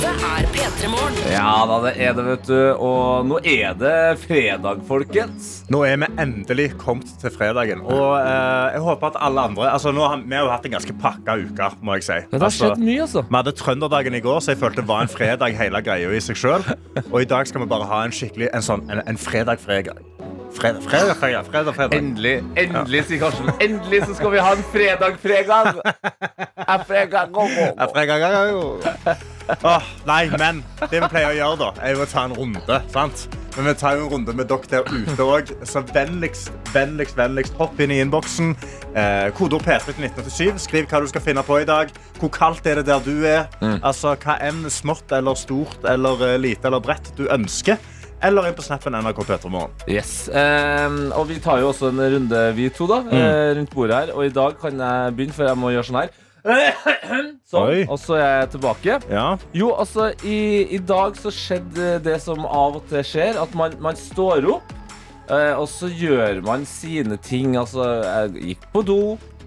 Dette er P3 Morgen. Ja da, det er det, vet du. Og nå er det fredag, folkens. Nå er vi endelig kommet til fredagen. Og eh, jeg håper at alle andre altså nå har, Vi har jo hatt en ganske pakka uke, må jeg si. Det har Altså, skjedd mye, altså. vi hadde Trønderdagen i går, så jeg følte det var en fredag hele greia i seg sjøl. Og i dag skal vi bare ha en skikkelig en sånn, en, en fredag-fredag. Fredag, fredag, fredag, fredag, fredag. Endelig, endelig, sier Karsten. Endelig så skal vi ha en fredag-fredag. Er fredag Ja, fredag, ja, jo. Åh, nei, men det vi pleier å gjøre, da, er jo å ta en runde. sant? Men vi tar jo en runde med dere der ute òg. Så vennligst, vennligst, vennligst hopp inn i innboksen. Eh, Kodeord P3 til 1987. Skriv hva du skal finne på i dag. Hvor kaldt er det der du er? Altså, Hva enn smått eller stort eller eh, lite eller bredt du ønsker. Eller inn på snappen NRK P3morgen. Yes. ehm, og vi tar jo også en runde, vi to, da, mm. rundt bordet her. Og i dag kan jeg begynne, for jeg må gjøre sånn her. Sånn. Oi. Og så er jeg tilbake. Ja. Jo, altså, i, i dag så skjedde det som av og til skjer, at man, man står opp, eh, og så gjør man sine ting. Altså, jeg gikk på do,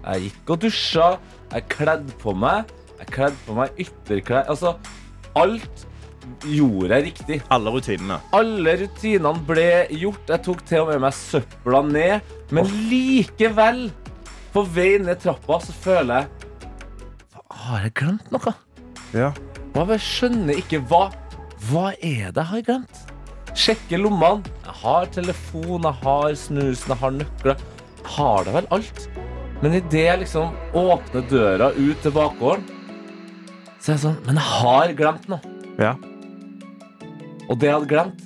jeg gikk og dusja, jeg kledde på meg, jeg kledde på meg ytterklær. Altså, alt gjorde jeg riktig. Alle rutinene. Alle rutinene ble gjort. Jeg tok til og med meg søpla ned. Men likevel, på vei ned trappa, så føler jeg "Hva, Har jeg glemt noe? Ja. Hva, jeg skjønner ikke hva Hva er det jeg har glemt? Sjekke lommene. Jeg har telefon, jeg har snusen, jeg har nøkler. Har det vel alt. Men idet jeg liksom åpner døra ut til bakgården, så er jeg sånn Men jeg har glemt noe. ja. Og det jeg hadde glemt,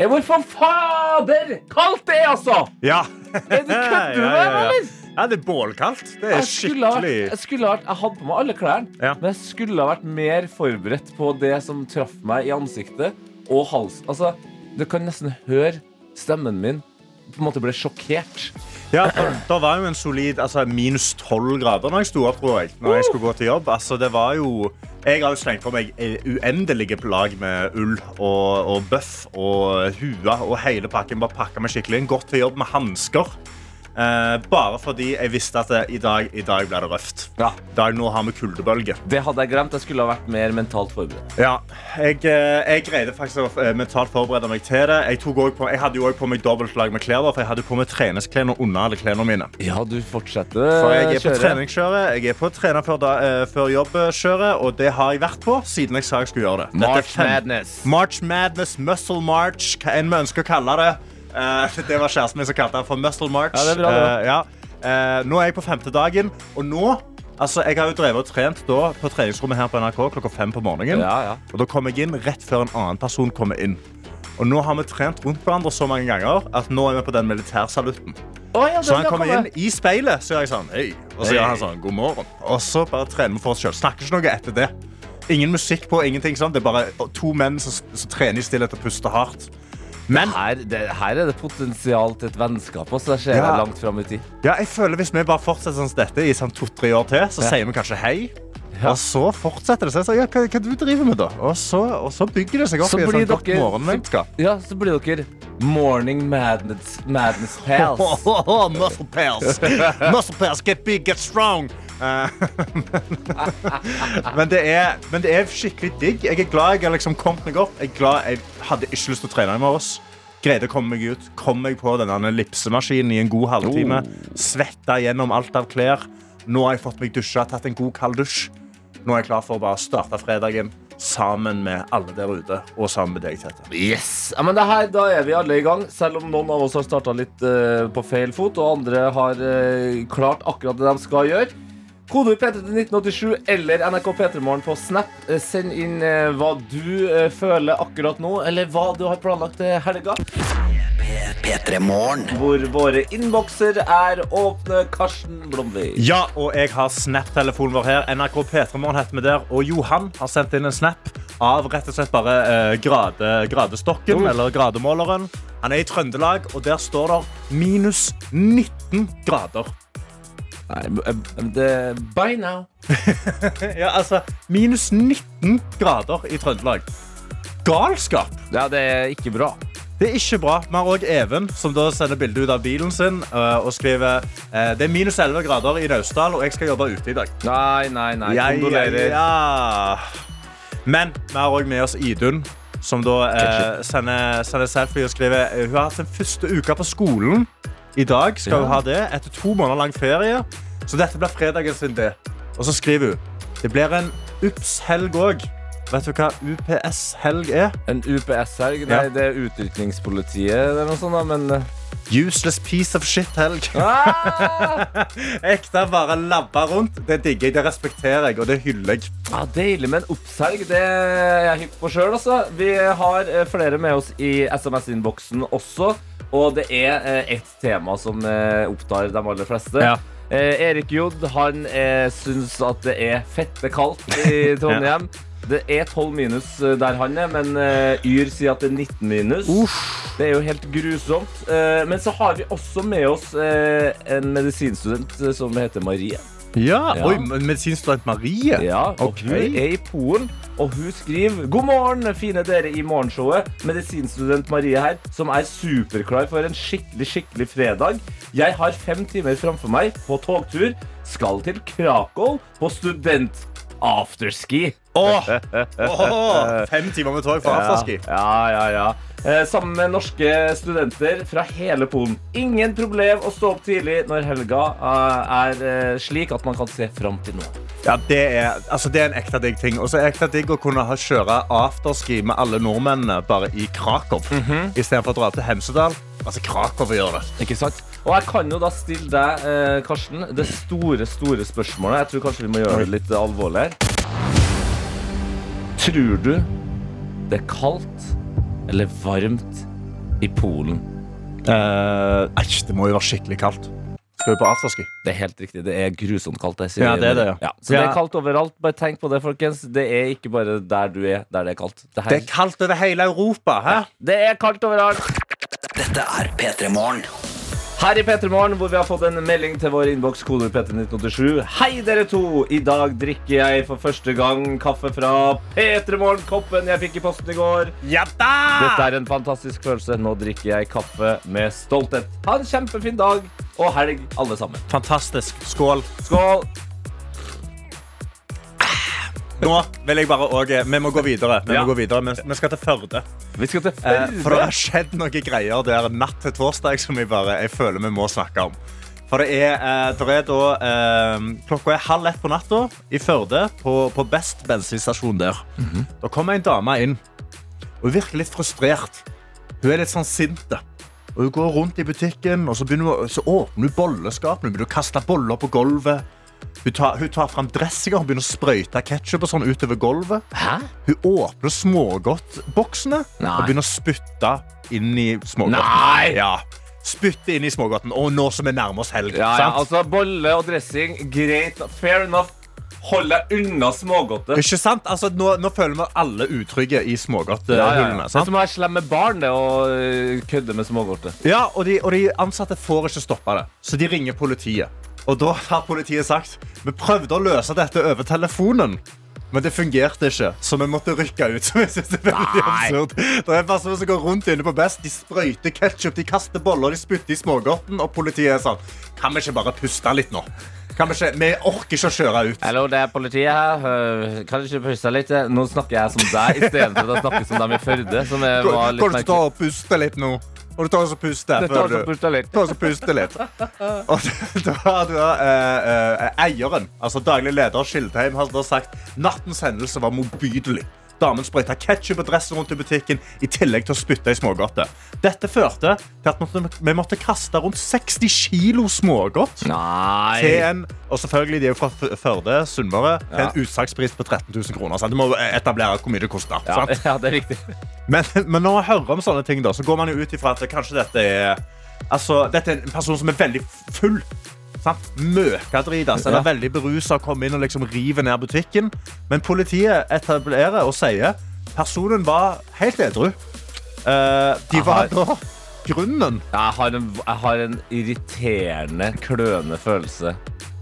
er hvor for fader kaldt det er, altså! Ja. Er du kødder med meg, eller? Ja, det er bålkaldt. Det er Jeg skulle, ha vært, skikkelig jeg skulle vært Jeg hadde på meg alle klærne, Ja. men jeg skulle ha vært mer forberedt på det som traff meg i ansiktet og halsen. Altså, du kan nesten høre stemmen min på en måte ble sjokkert. Ja, Det var jo en solid altså, minus 12 grader når jeg sto opp. tror jeg, når jeg skulle gå til jobb. Altså, det var jo, Jeg har jo slengt på meg eh, uendelige plagg med ull og, og bøff og hue og hele pakken. Bare pakka meg skikkelig inn. Gått til jobb med hansker. Eh, bare fordi jeg visste at det, i, dag, i dag blir det røft. Ja. Dag nå har vi kuldebølge. Det hadde jeg glemt. Jeg skulle ha vært mer mentalt forberedt. Ja, jeg, eh, jeg greide faktisk å eh, mentalt forberede meg til det. Jeg, tok også på, jeg hadde jo også på meg dobbeltlag med klær, for jeg hadde på meg treningsklær under alle klærne mine. Ja, du fortsetter For jeg er på kjøret. treningskjøret, jeg er på trener før, da, eh, før jobbkjøret, og det har jeg vært på siden jeg sa jeg skulle gjøre det. Dette er March fem- Madness. March Madness, Muscle March, hva enn vi ønsker å kalle det. Eh, det var kjæresten min som kalte det for Muscle March. Ja, det er bra, det. Eh, ja. Eh, nå er jeg på femte dagen, og nå Altså, Jeg har jo drevet og trent da, på treningsrommet her på NRK klokka fem på morgenen. Ja, ja. Og Da kom jeg inn rett før en annen person kommer inn. Og nå har vi trent rundt hverandre så mange ganger at nå er vi på den militærsalutten. Oh, ja, Så han kommer komme. inn i speilet, så gjør jeg sånn Hei. Og så hey. gjør han sånn God morgen. Og så bare trener vi for oss sjøl. Snakker ikke noe etter det. Ingen musikk på, ingenting sånn. Det er bare to menn som, som trener i stillhet og puster hardt. Men Her, det, her er det potensial til et vennskap. Også. Det skjer Ja. langt fram i tid. ja, jeg føler hvis vi bare fortsetter sånn dette i sånn to-tre år til, så Ja. sier vi kanskje hei. Ja. Og så fortsetter det seg. Så, ja, hva, hva du driver med, da? Og så, og så bygger det seg opp Så i et sånt godt morgenvennskap. Ja, så blir dere Morning Madness, madness Pals. Muscle pals. Muscle pals. Get big, get strong. Eh, men, det er, men det er skikkelig digg. Jeg er glad jeg har liksom kommet meg opp. Jeg, glad jeg hadde ikke lyst til å trene i morges. Greide å komme meg ut. Kom meg på denne lipsemaskinen i en god halvtime. Svetta gjennom alt av klær. Nå har jeg fått meg dusja, tatt en god kald dusj. Nå er jeg klar for å bare starte fredagen sammen med alle der ute, og sammen med deg, Tete. Yes! Ja, men det her, Da er vi alle i gang, selv om noen av oss har starta litt uh, på feil fot, og andre har uh, klart akkurat det de skal gjøre. Kode P3 til 1987 eller NRK P3morgen på Snap. Eh, Send inn eh, hva du eh, føler akkurat nå, eller hva du har planlagt til helga. Hvor våre innbokser er åpne. Karsten Blomvik. Ja, og jeg har Snap-telefonen vår her. NRK P3morgen heter vi der. Og Johan har sendt inn en snap av rett og slett bare eh, grade, gradestokken, Oh. eller grademåleren. Han er i Trøndelag, og der står det minus 19 grader. Nei, eh, det By now. Ja, altså, minus 19 grader i Trøndelag. galskap. Ja, det er ikke bra. Det er ikke bra. Vi har òg Even, som da sender bilde ut av bilen sin eh, og skriver eh, det er minus 11 grader i Naustdal, og jeg skal jobbe ute i dag. Nei, nei, nei. Ja, Kondolerer. ja. Men vi har òg med oss Idun, som da eh, sender, sender selfie og skriver hun har hatt sin første uke på skolen. I dag skal Ja. hun ha det etter to måneder lang ferie. Så dette blir fredagen sin, det. Og så skriver hun det blir en UPS-helg òg. Vet du hva UPS-helg er? En UPS-helg? Nei, Ja. det er utrykningspolitiet eller noe sånt, da, men eh, Useless piece of shit-helg. ah! Ekte bare labba rundt. Det digger jeg, det respekterer jeg, og det hyller jeg. ja, Deilig med en oppselg. Det er jeg hypp på sjøl, altså. Vi har eh, flere med oss i SMS-innboksen også. Og det er eh, ett tema som eh, opptar de aller fleste. Ja. Eh, Erik Jodd han eh, syns at det er fette kaldt i Trondheim. Det er 12 minus eh, der han er, men eh, Yr sier at det er 19 minus. Det er jo helt grusomt. Eh, men så har vi også med oss eh, en medisinstudent eh, som heter Marie. Ja, Ja. Oi, medisinstudent Marie. Ja, og Ok. Hun er i Polen, og hun skriver God morgen, fine dere i morgenshowet. Medisinstudent Marie her, som er superklar for en skikkelig skikkelig fredag. Jeg har fem timer framfor meg på togtur. Skal til Krakow på student afterski. Åh, åh, fem timer med tog for afterski. Ja, ja, ja. Eh, sammen med norske studenter fra hele Polen. Ingen problem å stå opp tidlig når helga eh, er eh, slik at man kan se fram til noe. Ja, det er, altså, det er en ekte digg ting. Og så er det ekte digg å kunne ha kjøre afterski med alle nordmennene bare i Krakow. Istedenfor å dra til Hemsedal. Altså Krakow gjør det. Ikke sant? Og jeg kan jo da stille deg, eh, Karsten, det store, store spørsmålet. Jeg tror kanskje vi må gjøre det litt alvorlig her. Tror du det er kaldt eller varmt i Polen? Eh, æsj, det må jo være skikkelig kaldt. Skal vi på afterski? Det er helt riktig. Det er grusomt kaldt. Jeg sier Ja, det er det, ja. ja. Så det er kaldt overalt. Bare tenk på det, folkens. Det er ikke bare der du er, der det er kaldt. Det, her, Det er kaldt over hele Europa. Hæ? det er kaldt overalt. Dette er P3 Morgen. Her i P3 hvor vi har fått en melding til vår innboks koder P1987. Hei, dere to! I dag drikker jeg for første gang kaffe fra P3 Morgen-koppen jeg fikk i posten i går. Ja da! Dette er en fantastisk følelse. Nå drikker jeg kaffe med stolthet. Ha en kjempefin dag og helg, alle sammen. Fantastisk. Skål. Skål! Nå vil jeg bare også, Vi må gå videre. Vi, må gå videre. Vi, vi skal til Førde. Vi skal til Eh, for det Førde. har skjedd noen greier der natt til torsdag som jeg, bare, jeg føler vi må snakke om. For det er, eh, det er da eh, Klokka er halv ett på natta i Førde, på, på Best bensinstasjon der. Da kommer en dame inn. Og virker litt frustrert. Hun er litt sånn sinte. Og hun går rundt i butikken, og så, hun, så åpner hun bolleskapene. Hun begynner å kaste boller på gulvet. Hun tar, hun tar fram dressinger og begynner å sprøyte ketsjup sånn utover gulvet. Hæ? Hun åpner smågodtboksene og begynner å spytte inn i smågodten. Ja. Spytte inn i smågodten. Og nå som vi nærmer oss helg. Ja, ja, altså Bolle og dressing, greit. Fair enough. Hold deg unna smågodtet. Ikke sant? Altså, nå, nå føler vi alle utrygge i Ja, ja, ja. Det er som å være slem med barn det, og øh, kødde med smågodtet. Ja, og de, og de ansatte får ikke stoppe det, så de ringer politiet. Og da har politiet sagt vi prøvde å løse dette over telefonen. Men det fungerte ikke, så vi måtte rykke ut. Som jeg synes er veldig Nei. absurd Det er personer som går rundt inne på Best. De sprøyter ketsjup, de kaster boller, de spytter i smågodten. Og politiet er sånn Kan vi ikke bare puste litt nå? Kan Vi ikke, vi orker ikke å kjøre ut. Hallo, det er politiet her. Kan du ikke puste litt? Nå snakker jeg som deg istedenfor å snakke som dem i Førde. Som var litt kan du ta merkelig. og puste litt nå? Og du tar også puste før du puste litt. Ta oss puste litt. Og da har du da, eh, eh, eieren, altså daglig leder Skildheim, har da sagt nattens hendelse var motbydelig. Damen sprøyta ketsjup og dress rundt i butikken i tillegg til å spytte i smågodter. Dette førte til at vi måtte kaste rundt 60 kilo smågodt til en og selvfølgelig de er jo fra Førde, Sunnmøre, til en utsalgspris på 13 000 kroner. Sant? Du må etablere hvor mye det koster. Ja, ja, det er riktig. Men, men når man hører om sånne ting, da, så går man jo ut ifra at kanskje dette er Altså, dette er en person som er veldig full. Sant? Møkadritas eller Ja. veldig berusa og kommer inn og liksom river ned butikken. Men politiet etablerer og sier personen var helt edru. Uh, de var da grunnen. Jeg har, en, jeg har en irriterende, kløende følelse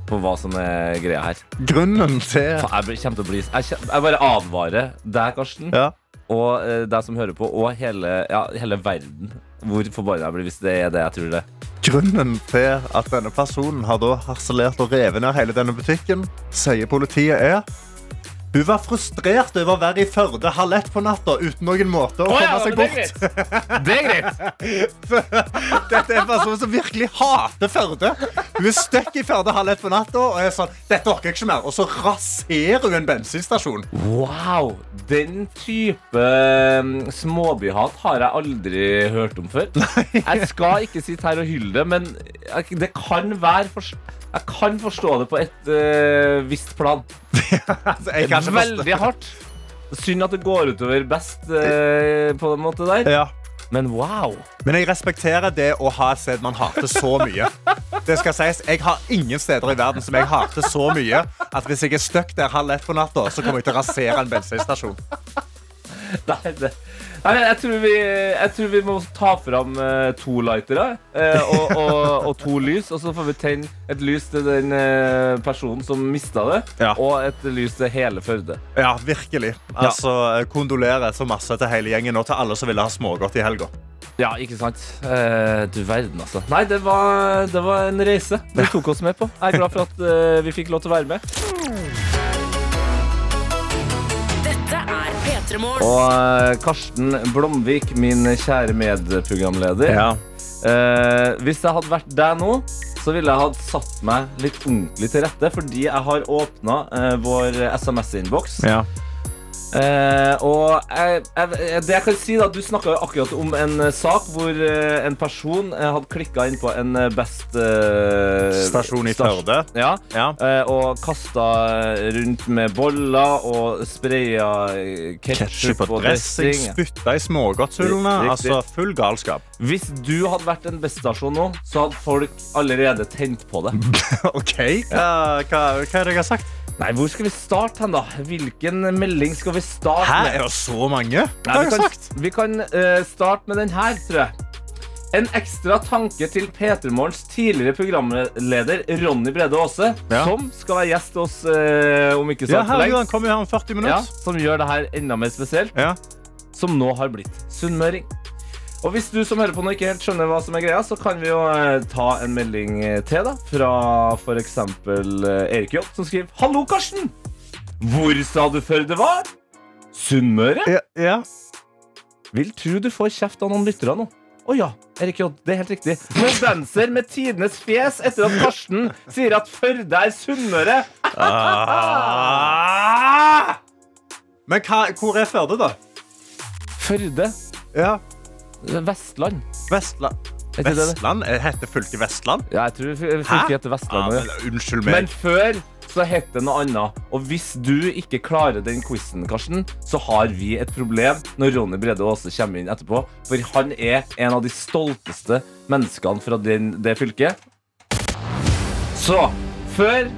på hva som er greia her. Grunnen til Jeg kommer til å bli Jeg, jeg bare advarer deg, Karsten. ja. og eh, deg som hører på, og hele, ja, hele verden, hvor forbanna jeg blir hvis det er det jeg tror det. Grunnen til at denne personen har da harselert og revet ned hele denne butikken, sier politiet er hun var frustrert over å være i Førde halv ett på natta uten noen måte å komme seg bort. Det er greit. Dette er en person som virkelig hater Førde. Hun er stuck i Førde halv ett på natta og er sånn Dette orker jeg ikke mer. Og så raserer hun en bensinstasjon. Wow! Den type mm, småbyhat har jeg aldri hørt om før. Jeg skal ikke sitte her og hylle det, men det kan være fors- Jeg kan forstå det på et uh, visst plan. Altså, jeg kan Veldig hardt. Synd at det går utover best uh, på den måten der. Ja. Men wow! Men jeg respekterer det å ha et sted man hater så mye. Det skal sies, Jeg har ingen steder i verden som jeg hater så mye at hvis jeg er stuck der halv ett på natta, så kommer jeg til å rasere en bensinstasjon. Nei, det, nei, jeg, tror vi, jeg tror vi må ta fram eh, to lightere eh, og, og, og to lys. Og så får vi tenne et lys til den eh, personen som mista det, Ja. og et lys til hele Førde. Ja, virkelig. Altså, Kondolerer så masse til hele gjengen og til alle som ville ha smågodt i helga. Ja, ikke sant? Eh, du verden, altså. Nei, det var, det var en reise Det tok oss med på. Jeg er glad for at eh, vi fikk lov til å være med. Og eh, Karsten Blomvik, min kjære medprogramleder. Eh, hvis jeg hadde vært deg nå, så ville jeg hatt satt meg litt ordentlig til rette, fordi jeg har åpna eh, vår SMS-innboks. Ja. Eh, og jeg, jeg, det jeg kan si da Du snakka akkurat om en eh, sak hvor uh, en person uh, hadde klikka inn på en best Stasjon i Førde. Ja, Ja. og kasta rundt med boller og spraya Ketchup ketsjup og dressing, spytta i smågodthullene. Altså, full galskap. Hvis du hadde vært en Best-stasjon nå, så hadde folk allerede tent på det. OK, hva, hva, hva er det jeg har sagt? Nei, Hvor skal vi starte hen, da? Hvilken melding skal vi starte Hæ, med? er det så mange? Nei, vi kan, vi kan uh, starte med den her, tror jeg. En ekstra tanke til P3 Morgens tidligere programleder Ronny Brede Aase, Ja. som skal være gjest hos uh, om ikke så Ja, Ja, lenge. han kommer jo her om 40 Ja, som gjør det her enda mer spesielt. Ja. Som nå har blitt sunnmøring. Og hvis du som hører på nå ikke helt skjønner hva som er greia, så kan vi jo eh, ta en melding eh, til, da. Fra f.eks. Uh, Erik J, som skriver Hallo, Karsten! Hvor sa du før det var? Sunnmøre? Ja, ja. Vil tru du får kjeft av noen lyttere nå. Å ja, Erik J, det er helt riktig. Novenser med tidenes fjes etter at Karsten sier at Førde er Sunnmøre. Ah! Men hva, hvor er Førde, da? Førde? Ja. Vestland. Vestland. Vestland? Heter fylket Vestland? Ja, jeg tror fylket heter Vestland. Ja, ja. men, unnskyld meg. Men før så het det noe annet. Og hvis du ikke klarer den quizen, Karsten, så har vi et problem når Ronny Brede Aase kommer inn etterpå. For han er en av de stolteste menneskene fra den, det fylket. Så før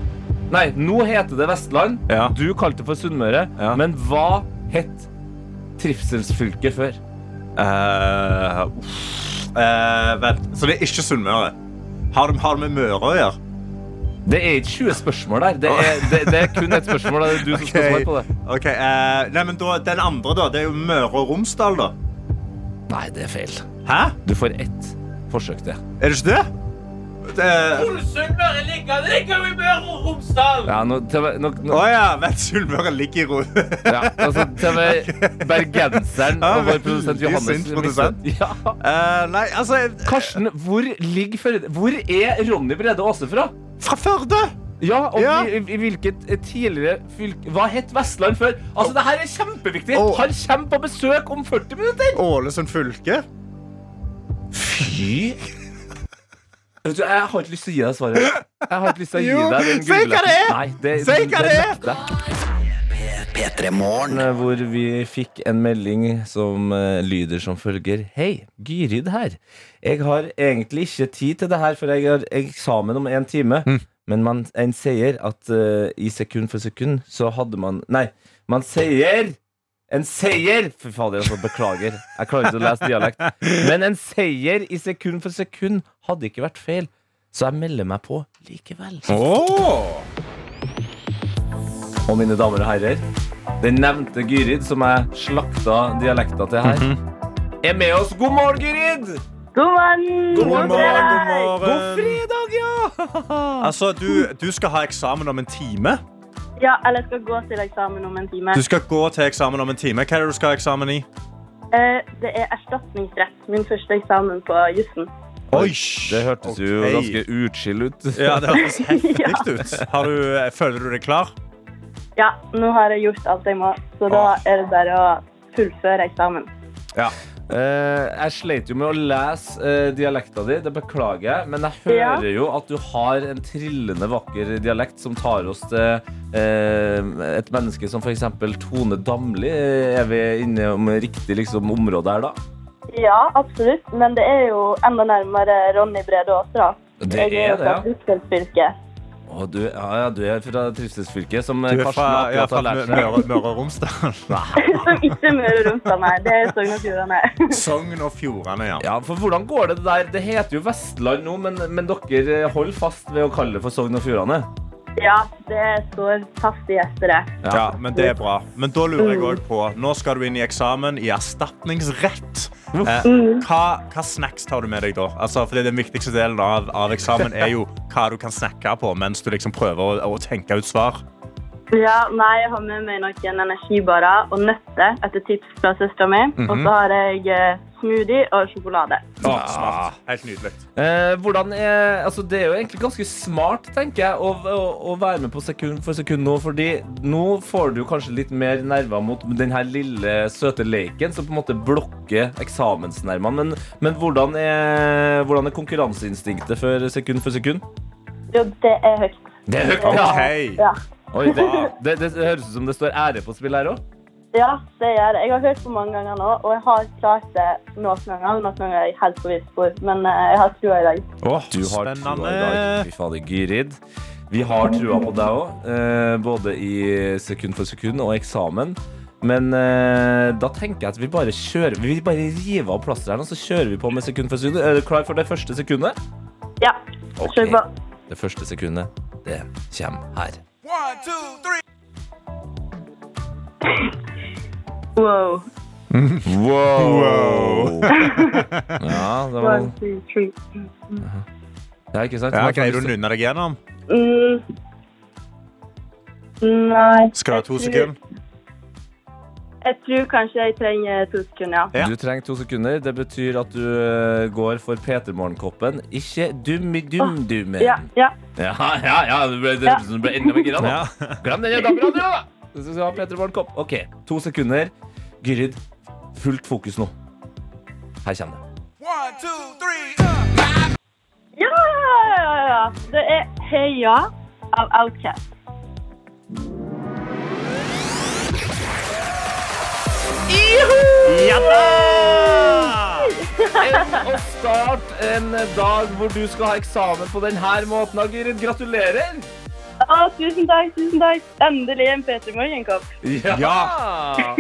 Nei, nå heter det Vestland. Ja. Du kalte det for Sunnmøre. Ja. Men hva het trivselsfylket før? Eh, vent, så det er ikke Sunnmøre? Har har det med Møre å gjøre? Det er ikke 20 spørsmål der. Det er, det, det er kun et spørsmål. Det er du som skal svare på det. Ok, uh, nei, men da, Den andre, da? Det er jo Møre og Romsdal, da. Nei, det er feil. Hæ? Du får ett forsøk til. Er det ikke det? Det Sunnmøre ligger, det ligger i Møre og Romsdal! Ja, nå, nå, Å ja, Vet Sunnmøre ligger i ro... ja, altså, TV bergenseren Ja, og vår produsent Johannes produsent. Ja. Uh, nei, altså Karsten, hvor ligger Førde? Hvor er Ronny Brede Aase fra? Fra Førde! Ja, og Ja. I, i hvilket eh, tidligere fylke Hva het Vestland før? Altså, det her er kjempeviktig! Oh. Han kommer på besøk om 40 minutter! Ålesund fylke. Fy Jeg har ikke lyst til å gi deg svaret. Jeg har ikke lyst til å gi deg den si hva det er! Nei, det, Si hva det er! nekter jeg. P3 Morgen. Eh, hvor vi fikk en melding som eh, lyder som følger. Hei, Gyrid her. Jeg har egentlig ikke tid til det her, for jeg har eksamen om en time. Men man, en sier at eh, i sekund for sekund så hadde man Nei, man sier en seier! Fy fader, altså, beklager. Jeg klarer ikke å lese dialekt. Men en seier i sekund for sekund hadde ikke vært feil. Så jeg melder meg på likevel. Oh. Og mine damer og herrer, Den nevnte Gyrid, som jeg slakta dialekta til her, er med oss. God morgen, Gyrid! God morgen! God morgen, god morgen. God fredag, ja! Altså, du, du skal ha eksamen om en time. Ja, eller jeg skal gå til eksamen om en time. Du skal gå til eksamen om en time. Hva er det du skal ha eksamen i? Eh, det er erstatningsrett. Min første eksamen på jussen. Oi! Det hørtes jo ganske utskill ut. Ja, det hørtes heftig Ja. ut. Har du, føler du deg klar? Ja, nå har jeg gjort alt jeg må, så da er det bare å fullføre eksamen. Ja. Eh, jeg sleit jo med å lese uh, dialekta di, det beklager jeg. Men jeg Ja. hører jo at du har en trillende vakker dialekt som tar oss til eh, et menneske som f.eks. Tone Damli. Er vi inne om riktig liksom, område her da? Ja, absolutt. Men det er jo enda nærmere Ronny Brede Aasra. Det Jeg er jo det, fra ja. Å, du, ja, ja, du er fra trivselsfylket, som Du eh, er Karsten ja, har lært seg. Møre, Møre og Romsdal. Som ikke Møre og Romsdal, nei. Det er Sogn og Fjordane. Sogn og Fjordane, ja. Ja, for hvordan går det der? Det heter jo Vestland nå, men, men dere holder fast ved å kalle det for Sogn og Fjordane? Ja, det står fast i hjertet. Ja, men det er bra. Men da lurer jeg også på Nå skal du inn i eksamen i erstatningsrett. Eh, hva, hva snacks tar du med deg da? Altså, fordi Den viktigste delen av, av eksamen er jo hva du kan snakke på mens du liksom prøver å, å tenke ut svar. Ja, nei, jeg har med meg noen energibarer og nøtter etter tips fra søstera mi. Og så har jeg eh, smoothie og sjokolade. Ah, smart. Helt nydelig. Eh, hvordan er, altså det er jo egentlig ganske smart, tenker jeg, å, å, å være med på sekund for sekund nå. Fordi nå får du kanskje litt mer nerver mot den her lille, søte leken som på en måte blokker eksamensnervene. Men, men hvordan, er, hvordan er konkurranseinstinktet for sekund for sekund? Jo, det er høyt. Det er høyt. OK. Ja. Oi, det, det, det høres ut som det står ære på spill her òg. Ja, det gjør det. Jeg har hørt på mange ganger nå, og jeg har klart det noen ganger. Noen ganger er jeg helt på for, men eh, jeg har trua i dag. Åh, Du har trua i dag. spennende. Fy fader, Gyrid. Vi har trua på deg òg, eh, både i sekund for sekund og eksamen. Men eh, da tenker jeg at vi bare kjører Vi bare river av plasteret, og så kjører vi på med sekund for sekund. Er du klar for det første sekundet? Ja, kjør på. Det første sekundet, det kommer her. Wow. Wow! ja, det var One, two, three. Ja, ikke sant? Ja, Greier du å nynne deg gjennom? Mm. Nei. Skal du ha to sekunder? Jeg tror kanskje jeg trenger to sekunder, ja. Du trenger to sekunder. Det betyr at du eh, går for Peter Morgenkoppen. Ikke dummi-dum-dummen. Ja, ja. Ja, ja, ja, du ble, du ble enda mer gira nå. Glem den dameradioen, da! Du skal ha. OK, to sekunder. Gyrid, fullt fokus nå. Her kommer det. Ja, ja, ja, ja. Det er Heia av Outcast. Ja da! Enn å starte en dag hvor du skal ha eksamen på denne måten. Gyrid, gratulerer! Ja, tusen takk, tusen takk. Endelig en Peter Morgenkopp. Ja!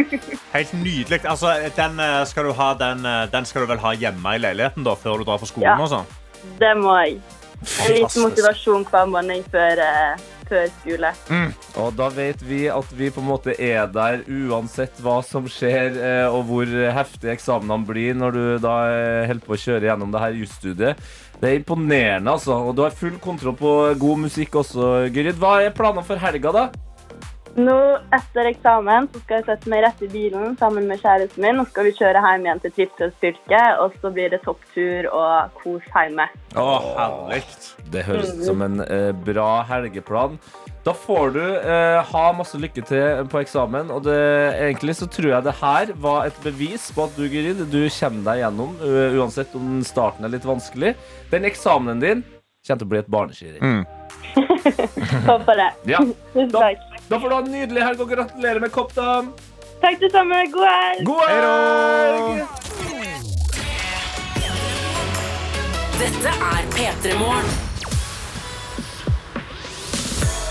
Helt nydelig. Altså, den, eh, skal du ha, den, eh, den skal du vel ha hjemme i leiligheten da, før du drar på skolen? Ja. og sånn? Det må jeg. En liten motivasjon hver morgen før, eh, før skole. Og da vet vi at vi på en måte er der uansett hva som skjer, eh, og hvor heftige eksamenene blir når du da eh, holder på å kjøre gjennom det her jusstudiet. Det er imponerende, altså. Og du har full kontroll på god musikk også, Gyrid. Hva er planene for helga, da? Nå, etter eksamen, så skal jeg sette meg rett i bilen sammen med kjæresten min. Og skal vi kjøre hjem igjen til Trivselsfylket, og så blir det topptur og kos hjemme. Å, herlig. Det høres ut som en eh, bra helgeplan. Da får du eh, ha masse lykke til på eksamen. Og det, egentlig så tror jeg det her var et bevis på at du, Gyrid, du kommer deg gjennom, u- uansett om starten er litt vanskelig. Den eksamenen din kommer til å bli et barneskirenn. Håper det. Ja. Tusen takk. Da får du ha en nydelig helg, og gratulerer med kopp, da. Takk det samme. God helg! God helg! Dette er P3 Morgen.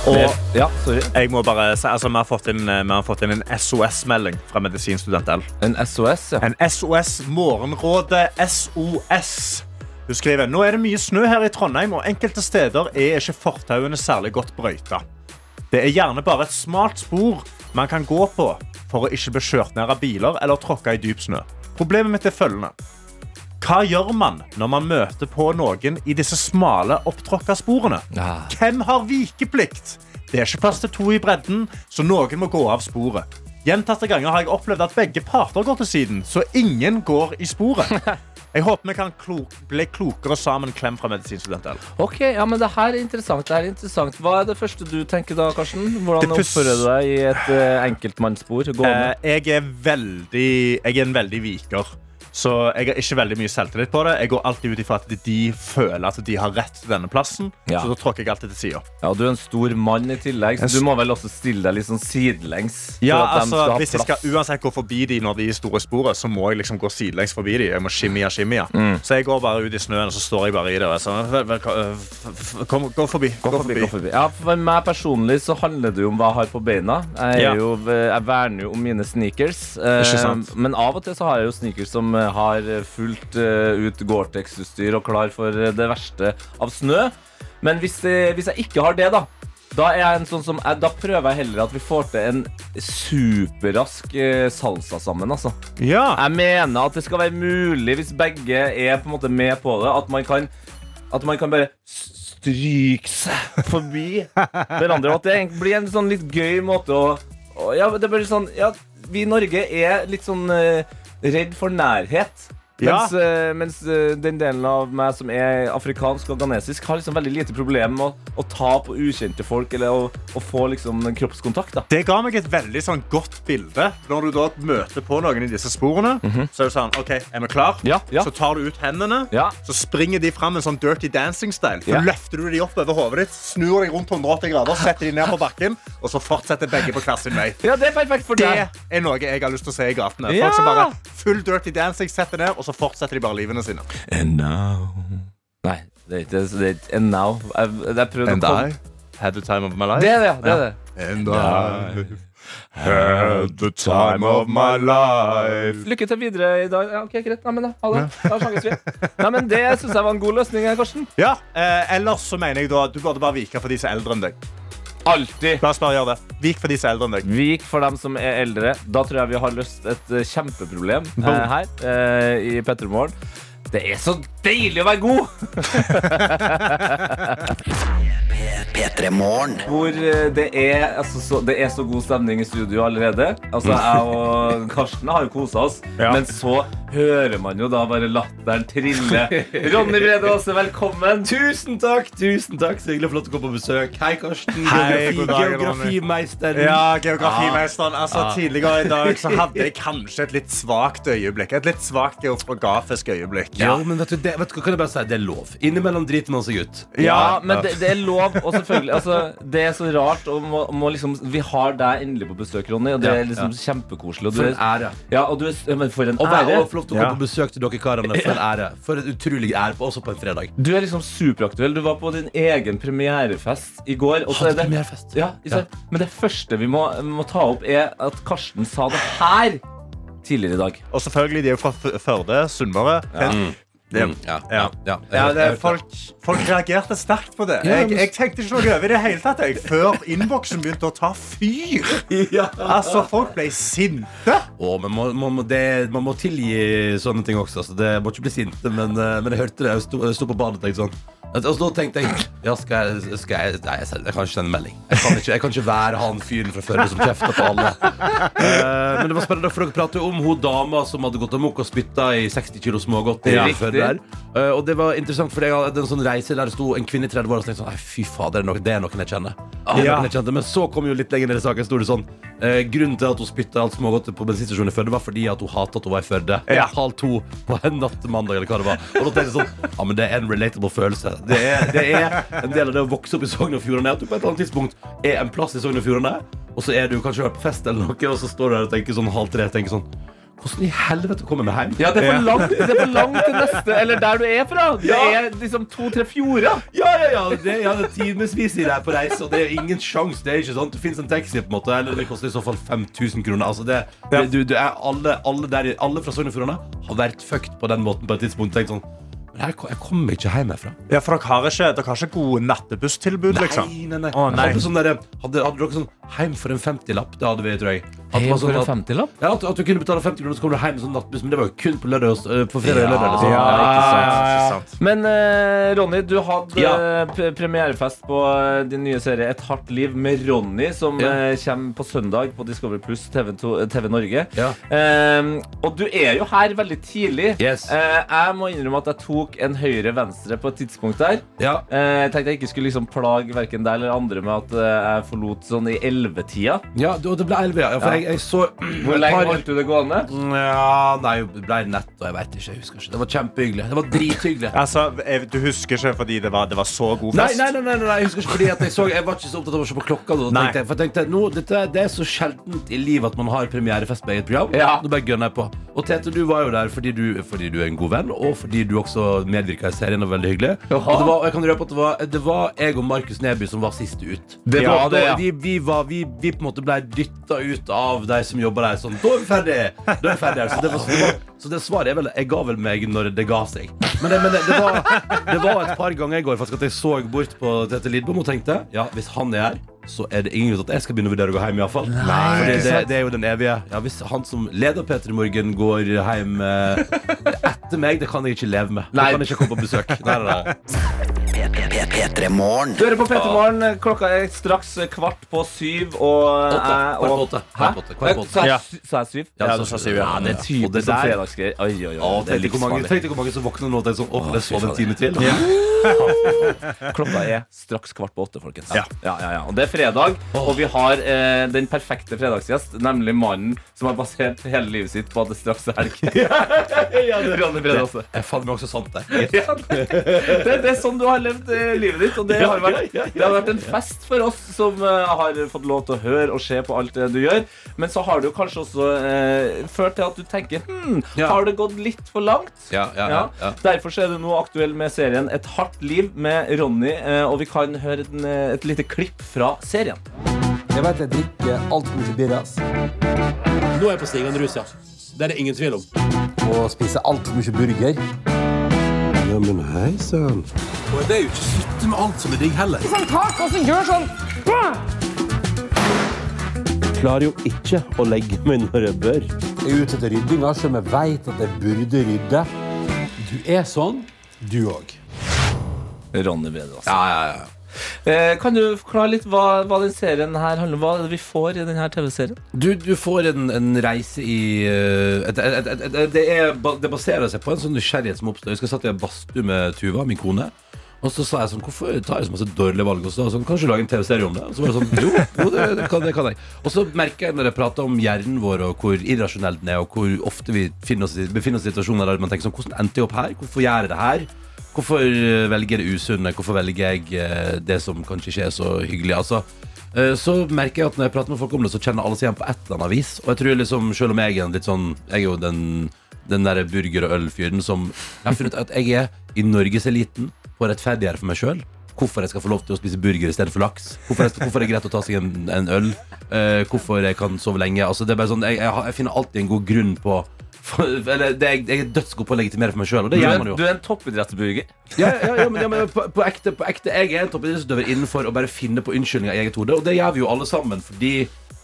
Og Ja, jeg må bare si, altså, vi har fått inn, eh, vi har fått inn en SOS-melding fra Medisinstudent L. En SOS, ja. En SOS Morgenrådet SOS. Du skriver Nå er det mye snø her i Trondheim, og enkelte steder er ikke fortauene særlig godt brøyta. Det er gjerne bare et smalt spor man kan gå på for å ikke bli kjørt ned av biler eller tråkke i dyp snø. Problemet mitt er følgende. Hva gjør man når man møter på noen i disse smale, opptråkka sporene? Ja. Hvem har vikeplikt? Det er ikke plass til to i bredden, så noen må gå av sporet. Gjentatte ganger har jeg opplevd at begge parter går til siden, så ingen går i sporet. Jeg håper vi kan klok, bli klokere sammen. Klem fra medisinstudenter. Ok, ja, men det her er interessant. Det her er interessant. Hva er det første du tenker da, Karsten? Hvordan Det oppfører du deg i et uh, enkeltmannsbord? Eh, jeg er veldig Jeg er en veldig viker. Så jeg har ikke veldig mye selvtillit på det. Jeg går alltid ut ifra at de føler at de har rett til denne plassen. Ja. Så da tråkker jeg alltid til sida. Ja, Du er en stor mann i tillegg, så du må vel også stille deg litt sånn sidelengs? Ja, altså, hvis jeg skal uansett gå forbi de når de er i store sporet, så må jeg liksom gå sidelengs forbi de. Jeg må skimmia. Mm. Så jeg går bare ut i snøen, og så står jeg bare i det. Og så, vel, vel, f- f- kom, gå forbi. Gå forbi, gå forbi. Ja, For meg personlig så handler det jo om hva jeg har på beina. Jeg, er Ja. jo, jeg verner jo om mine sneakers. eh, Ikke sant. Men av og til så har jeg jo sneakers som eh, har fullt eh, ut Gore-Tex-utstyr og klar for eh, det verste av snø. Men hvis, hvis jeg ikke har det, da da, er sånn som, da prøver jeg heller at vi får til en superrask eh, salsa sammen. altså Ja. jeg mener at det skal være mulig, hvis begge er på en måte med på det, at man kan, at man kan bare stryke seg forbi hverandre. Og at det blir en sånn litt gøy måte å, å Ja, det blir sånn Ja, vi i Norge er litt sånn eh, redd for nærhet. Ja. Mens, eh, mens eh, den delen av meg som er afrikansk og ghanesisk, har liksom veldig lite problem med å, å ta på ukjente folk eller å, å få liksom kroppskontakt. da Det ga meg et veldig sånn godt bilde. Når du da møter på noen i disse sporene, så er det sånn OK, er vi klar? Ja, ja. Så tar du ut hendene, så springer de fram en sånn dirty dancing-style. Så løfter du de opp over hodet ditt, snur deg rundt 180 grader, setter de ned på bakken, og så fortsetter begge på hver sin vei. Ja, det er perfekt for Det deg. er noe jeg har lyst til å se i gatene. Folk som bare full dirty dancing setter ned, og så fortsetter de bare livene sine. And now Nei, det er ikke det. Er and now. Jeg, jeg prøvde å komme had the time of my life. Det er det. det, er det. And I had the time of my life. Lykke til videre i dag. Ja, ok, greit. Nei, men da, ha det. Da snakkes vi. Nei, men Det syns jeg var en god løsning. Karsten. Ja, eh, ellers så mener jeg da at du burde bare vike for de som er eldre enn deg. Alltid. La oss bare gjøre det. Vik for de som er eldre enn deg. Vik for dem som er eldre. Da tror jeg vi har løst et kjempeproblem eh, her eh, i Petremorgen. Det er så deilig å være god! P3 Hvor eh, det er, altså, så, det er så god stemning i studio allerede. Altså, Jeg og Karsten har jo kosa oss, Ja. men så hører man jo da bare latteren trille. Ronny Brede Aase, velkommen. Tusen takk, tusen takk Så hyggelig flott få å komme på besøk Hei Karsten, Hei, geografi, god dag, Ronny. geografimeisteren Ja, geografimesteren. Altså. Tidligere i dag så hadde jeg kanskje et litt svakt øyeblikk. Et litt svakt geografisk øyeblikk. Ja, men vet du, det, vet du, kan jeg bare si? Det er lov Innimellom driter man seg ut Ja, men det, det er lov, og selvfølgelig altså, Det er så rart og må, må liksom, Vi har deg endelig på besøk, Ronny, og det er liksom kjempekoselig. Og du For en ære ja, og du er, men for en og ære. og få lov til å komme Ja. på besøk til dere karene For en ære For en utrolig ære, på- også på en fredag Du er liksom superaktuell. Du var på din egen premierefest i går. Og så er det, premierefest. ja? Men det første vi må, må ta opp, er at Karsten sa det her tidligere i dag. Og selvfølgelig, de er jo fra Førde, Sunnmøre. Ja. Det- Mm, ja, Ja. ja, ja. Ja, det, folk, folk reagerte sterkt på det. Jeg, jeg tenkte ikke noe over det i hele tatt jeg, før innboksen begynte å ta fyr. Altså, Folk ble sinte. Å, men man, man, må, det, man må tilgi sånne ting også. Altså. Det må ikke bli sinte, men, eh, men jeg hørte det. Jeg sto, jeg sto på badet og tenkte sånn at- Og så tenkte jeg ja, skal jeg, skal jeg Nei, jeg, kan ikke sende melding. Jeg kan ikke, jeg kan ikke være han fyren fra Førde som kjefter på alle. Eh, men det var spennende, for dere prater om hun dama som hadde gått amok og spytta i 60 kilo smågodt. Ja. Eh, og det var interessant, for jeg hadde en sånn reise der det sto en kvinne i 30 år og tenkte sånn, Nei, fy fader, det det er noen jeg kjenner. Er Ja. noen jeg kjente. Men så kom jo litt lenger ned i saken, sto det sånn eh, Grunnen til at hun spytta alt smågodtet på bensinstasjonen i Førde, var fordi at hun hatet at hun var i Førde. Ja. Halv to på en natt mandag, eller hva det var. Og da tenkte jeg sånn Ja, men det er en relatable følelse. Det er, det er en del av det å vokse opp i Sogn og Fjordane. At du på et eller annet tidspunkt er en plass i Sogn og Fjordane, og så er du kanskje på fest eller noe, og så står du der og tenker sånn halv tre tenker sånn Hvordan i helvete kommer vi hjem? Ja, det er for langt, det er for langt til neste, eller der du er fra. Det Ja. er liksom to-tre fjorder. Ja, ja, ja, det, ja, det er timevis i det på reise, og det er ingen sjanse. Det er ikke sånn, det finnes en taxi, på en måte, eller det koster i så fall 5000 kroner. Altså, det, det, du, du er alle, alle, der, alle fra Sogn og Fjordane har vært fucked på den måten på et tidspunkt. Tenkt sånn, Jeg, kom- jeg kommer ikke hjem herfra. Ja, for dere har ikke, dere har ikke gode nattbusstilbud, liksom? Nei, nei, nei. Å, nei. Hadde, sånn der, hadde, hadde dere sånn heim for en 50-lapp? Det hadde vi, tror jeg. At, det var sånn for en at, 50-lapp? ja, at, at du kunne betale 50 kroner, så kom du hjem med sånn nattbuss. Men det var jo kun på lørdag og, øh, på fredag og lørdag. Liksom. Ja, ikke sant, ikke sant. Men eh, Ronny, du hadde Ja. eh, premierefest på eh, din nye serie Et hardt liv med Ronny, som Ja. eh, kommer på søndag på Discovery Pluss TV, TV Norge. Ja. Eh, og du er jo her veldig tidlig. Yes. Eh, jeg må innrømme at jeg tok en høyre-venstre på et tidspunkt der. Ja. Eh, jeg tenkte jeg ikke skulle liksom plage hverken deg eller andre med at eh, jeg forlot sånn i 11-tida. Ja, det, det ble 11, ja. For Ja. Jeg, jeg så Hvor lenge par- holdt du det gående? Ja, nei, det ble nett, og jeg vet ikke. Jeg husker ikke. Det var kjempehyggelig. Det var drithyggelig. Altså, jeg, du husker ikke fordi det var, det var så god Nei, fest? nei, nei, nei, nei, jeg husker ikke fordi at jeg, så, jeg var ikke så opptatt av å se på klokka. Da, tenkte jeg, for jeg tenkte, nå, dette, Det er så sjeldent i livet at man har premierefest med eget program. Ja. Nå bare gønner jeg på. Og Tete, du var jo der fordi du, fordi du er en god venn, og fordi du også medvirka i serien. Og veldig hyggelig Jaha. Og det var, jeg kan røpe at det var, det var jeg og Markus Neby som var sist ut. Det var ja, det, ja. vi, vi, var, vi, vi på en måte ble dytta ut av de som jobber der. Sånn, da er vi ferdig! Da er vi ferdig. Så det, var, det var, så det svaret er vel Jeg ga vel meg når det ga seg. Men, det, men det, det, var, det var et par ganger i går faktisk at jeg så bort på Tete Lidbom og tenkte Ja, hvis han er her, så er det ingen grunn til at jeg skal begynne å vurdere å gå hjem. i hvert fall Fordi det, det er jo den evige Ja, Hvis han som leder P3 Morgen går hjem eh, etter meg, det kan jeg ikke leve med. Nei. Det kan jeg ikke komme på besøk. Nei, nei, nei. P3 Morgen. Du hører på P3 Morgen. Klokka er straks kvart på syv. Og jeg- på og-? Kvart på åtte. Kvart på åtte. Sa jeg sy- Sa jeg syv? Ja, du sa syv, ja. Det er Og typisk det som der- fredagsgreier. Oi, oi, oi. Å, det er Tenk deg hvor mange, livsfarlig. tenk hvor mange som våkner nå og tenker sånn Åh, jeg sov en time til. Klokka er straks kvart på åtte, folkens. Ja. Ja, ja, ja. Og det er fredag, og vi har eh, den perfekte fredagsgjest, nemlig mannen som har basert hele livet sitt på at det straks er helg. ja, det er Ronny Brede også. Jeg fant meg også sant det. Ja, det, det er sånn du har levd eh, livet ditt, og det har, vært, det har vært en fest for oss som eh, har fått lov til å høre og se på alt det du gjør. Men så har det jo kanskje også eh, ført til at du tenker hm, Ja. har det gått litt for langt? Ja, ja, ja, ja. Derfor så er du nå aktuell med serien Et hardt liv med Ronny, eh, og vi kan høre en, eh, et lite klipp fra serien. Jeg vet jeg drikker altfor mye birras Nå er jeg på stigende rus, ja. Det er det ingen tvil om. og spiser altfor mye burger. Ja, men hei sann. Det er jo ikke slutte med alt som er digg heller. Sånn tak, og så gjør sånn Klarer jo ikke å legge meg når jeg bør. Jeg er ute etter ryddinga, selv vi jeg vet at jeg burde rydde. Du er sånn, du òg. Ronny Brede, altså. Ja, ja, ja. Eh, kan du forklare litt hva, hva den serien her handler om? Hva er det vi får i denne TV-serien? Du, du får en, en reise i et, et, et, et, det, er, det baserer seg på en sånn nysgjerrighet som oppstår. Jeg skal satt i en badstue med Tuva, min kone. Og så sa jeg sånn, hvorfor tar jeg så masse dårlige valg? Og så sånn, kanskje lage en TV-serie om det? Og så var det sånn, jo, jo det, det, kan, det kan jeg. Og så merker jeg når jeg prater om hjernen vår, og hvor irrasjonell den er, og hvor ofte vi oss i, befinner oss i situasjoner der man tenker sånn, hvordan endte jeg opp her? Hvorfor gjør jeg det her? Hvorfor eh, velger jeg det usunne? Hvorfor velger jeg eh, det som kanskje ikke er så hyggelig? Altså, eh, så merker jeg at når jeg prater med folk om det, så kjenner alle seg igjen på et eller annet vis. Og jeg tror liksom, selv om jeg er litt sånn Jeg er jo den, den der burger- og ølfyren som Jeg har funnet ut at jeg er i norgeseliten å rettferdiggjøre for meg sjøl. Hvorfor jeg skal få lov til å spise burger istedenfor laks. Hvorfor, jeg, hvorfor det er greit å ta seg en, en øl. Uh, hvorfor jeg kan sove lenge. Altså, det er bare sånn, jeg, jeg, jeg finner alltid en god grunn på for, eller, det, er- jeg er dødsgod på å legitimere for meg sjøl, Du du er en toppidrettsburger. Ja, ja, ja, men, ja, men på, på, ekte, på ekte Jeg er en toppidrettsutøver innenfor å bare finne på unnskyldninger i eget hode. Og det gjør vi jo alle sammen, fordi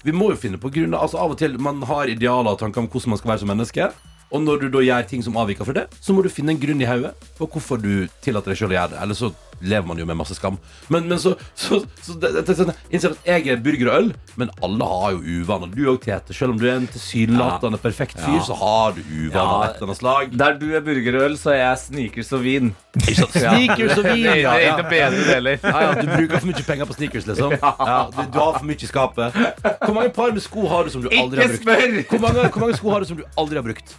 vi må jo finne på grunner. Altså Av og til man har idealer og tanker om hvordan man skal være som menneske. Og når du da gjør ting som avviker fra det, så må du finne en grunn i hodet på hvorfor du tillater deg sjøl å gjøre det. Eller så lever man jo med masse skam. Men, men så, så, så det, det, det, innser at jeg er burger og øl, men alle har jo uvaner. Du òg, Tete. Selv om du er en tilsynelatende perfekt fyr, så har du uvaner av Ja. et eller annet slag. Der du er burger og øl, så er jeg sneakers og vin. Sneakers og vin, ja. det er ikke bedre heller. Ja, Du bruker for mye penger på sneakers, liksom. Ja, du, du har for mye i skapet. Hvor mange par med sko har du som du aldri har Ikke brukt? spør! Hvor mange, hvor mange sko har du som du aldri har brukt?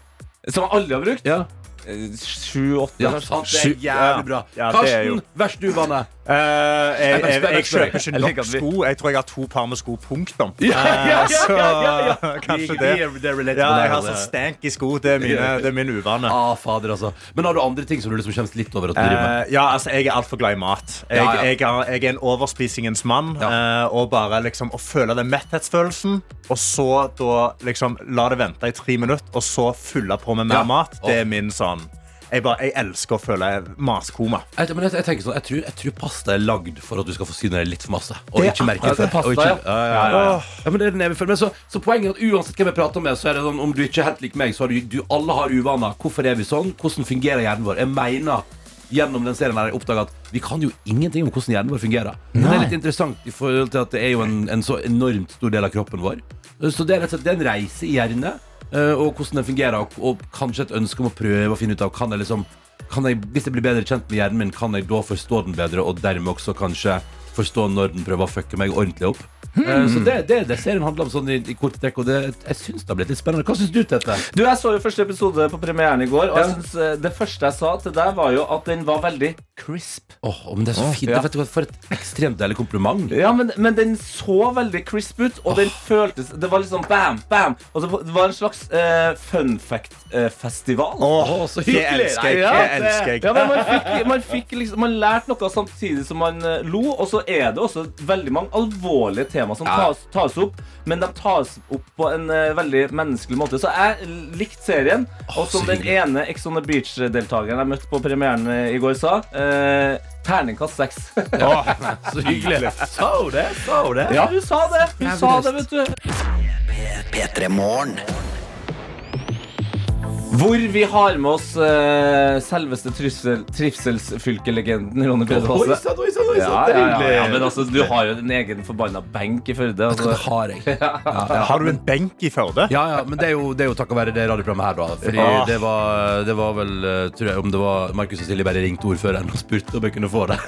Som jeg aldri har brukt. Ja, Eh, Sju-åtte, ja. sant, Det er jævlig bra. Ja, det er jo- Karsten, verst du, Eh, jeg, kjøper ikke nok sko. Jeg tror jeg har to par med sko. Punktum. Så kanskje det. Ja, jeg har sånn stank i sko. Det er, mine, det er min uvane. Ah, fader, altså. Men har du andre ting som du liksom kjennes litt over at du driver med? Eh, ja, altså, jeg er altfor glad i mat. Jeg, Ja, ja. Jeg, er, jeg er en overspisingens mann. Eh, og bare liksom å føle den metthetsfølelsen, og så da liksom la det vente i tre minutter, og så fylle på med mer Ja. mat, det er min sånn Jeg, bare, jeg elsker å føle maskoma. Jeg, men jeg, jeg tenker sånn, jeg tror, jeg tror pasta er lagd for at du skal få deg litt for masse. Og Det- ikke merke det pasta, ikke, ja. ja, ja, ja, men det er. Men så, så poenget er at uansett hvem jeg prater med, så er det sånn om du ikke er helt lik meg, så har du, du alle har uvaner. Hvorfor er vi sånn? Hvordan fungerer hjernen vår? Jeg mener gjennom den serien har jeg oppdaget at vi kan jo ingenting om hvordan hjernen vår fungerer. Men det er litt interessant i forhold til at det er jo en, en så enormt stor del av kroppen vår. Så det er det er en reise i hjernen, og hvordan den fungerer, og, og kanskje et ønske om å prøve å finne ut av kan jeg liksom kan jeg, Hvis jeg blir bedre kjent med hjernen min, kan jeg da forstå den bedre, og dermed også kanskje forstå når den prøver å fucke meg ordentlig opp. Mm. Så det det, det serien handler om sånn i, i korte trekk, og det, jeg syns det har blitt litt spennende. Hva syns du, Tete? Du, Jeg så jo første episode på premieren i går, og jeg synes, eh, det første jeg sa til deg, var jo at den var veldig crisp. Åh, men det er så fint. ja. Vet du For et ekstremt deilig kompliment. Ja, men, men den så veldig crisp ut, og den føltes Det var liksom bam, bam. Og det var- en slags uh, fun fact-festival. Åh, så det hyggelig. elsker jeg. Ja, Det jeg elsker jeg. Ja, men man fikk, man fikk liksom Man lærte noe samtidig som man lo, og så er det også veldig mange alvorlige tema som Ja. tas, tas opp, men de tas opp på en eh, veldig menneskelig måte. Så jeg likte serien, og som den ene Ex on the Beach-deltakeren jeg møtte på premieren eh, i går, sa eh, Terningkast seks. Så hyggelig. Sa hun det? Sa hun det? ja, hun sa det. Hun sa det, vet du. P3 Morgen. Hvor vi har med oss uh, selveste trivsel, trivselsfylkelegenden Ronny Brede Aase. sann, oi sann, oi Ja, ja, ja, ja, men altså, du har jo en egen forbanna benk i Førde. Det Altså. har jeg. Ja, ja. Har du en benk i Førde? Ja, ja, men det er jo, det er jo takket være det radioprogrammet her, da. Fordi ah. det, var, det var vel eh, Tror jeg om det var Markus og Silje bare ringte ordføreren og spurte om jeg kunne få det.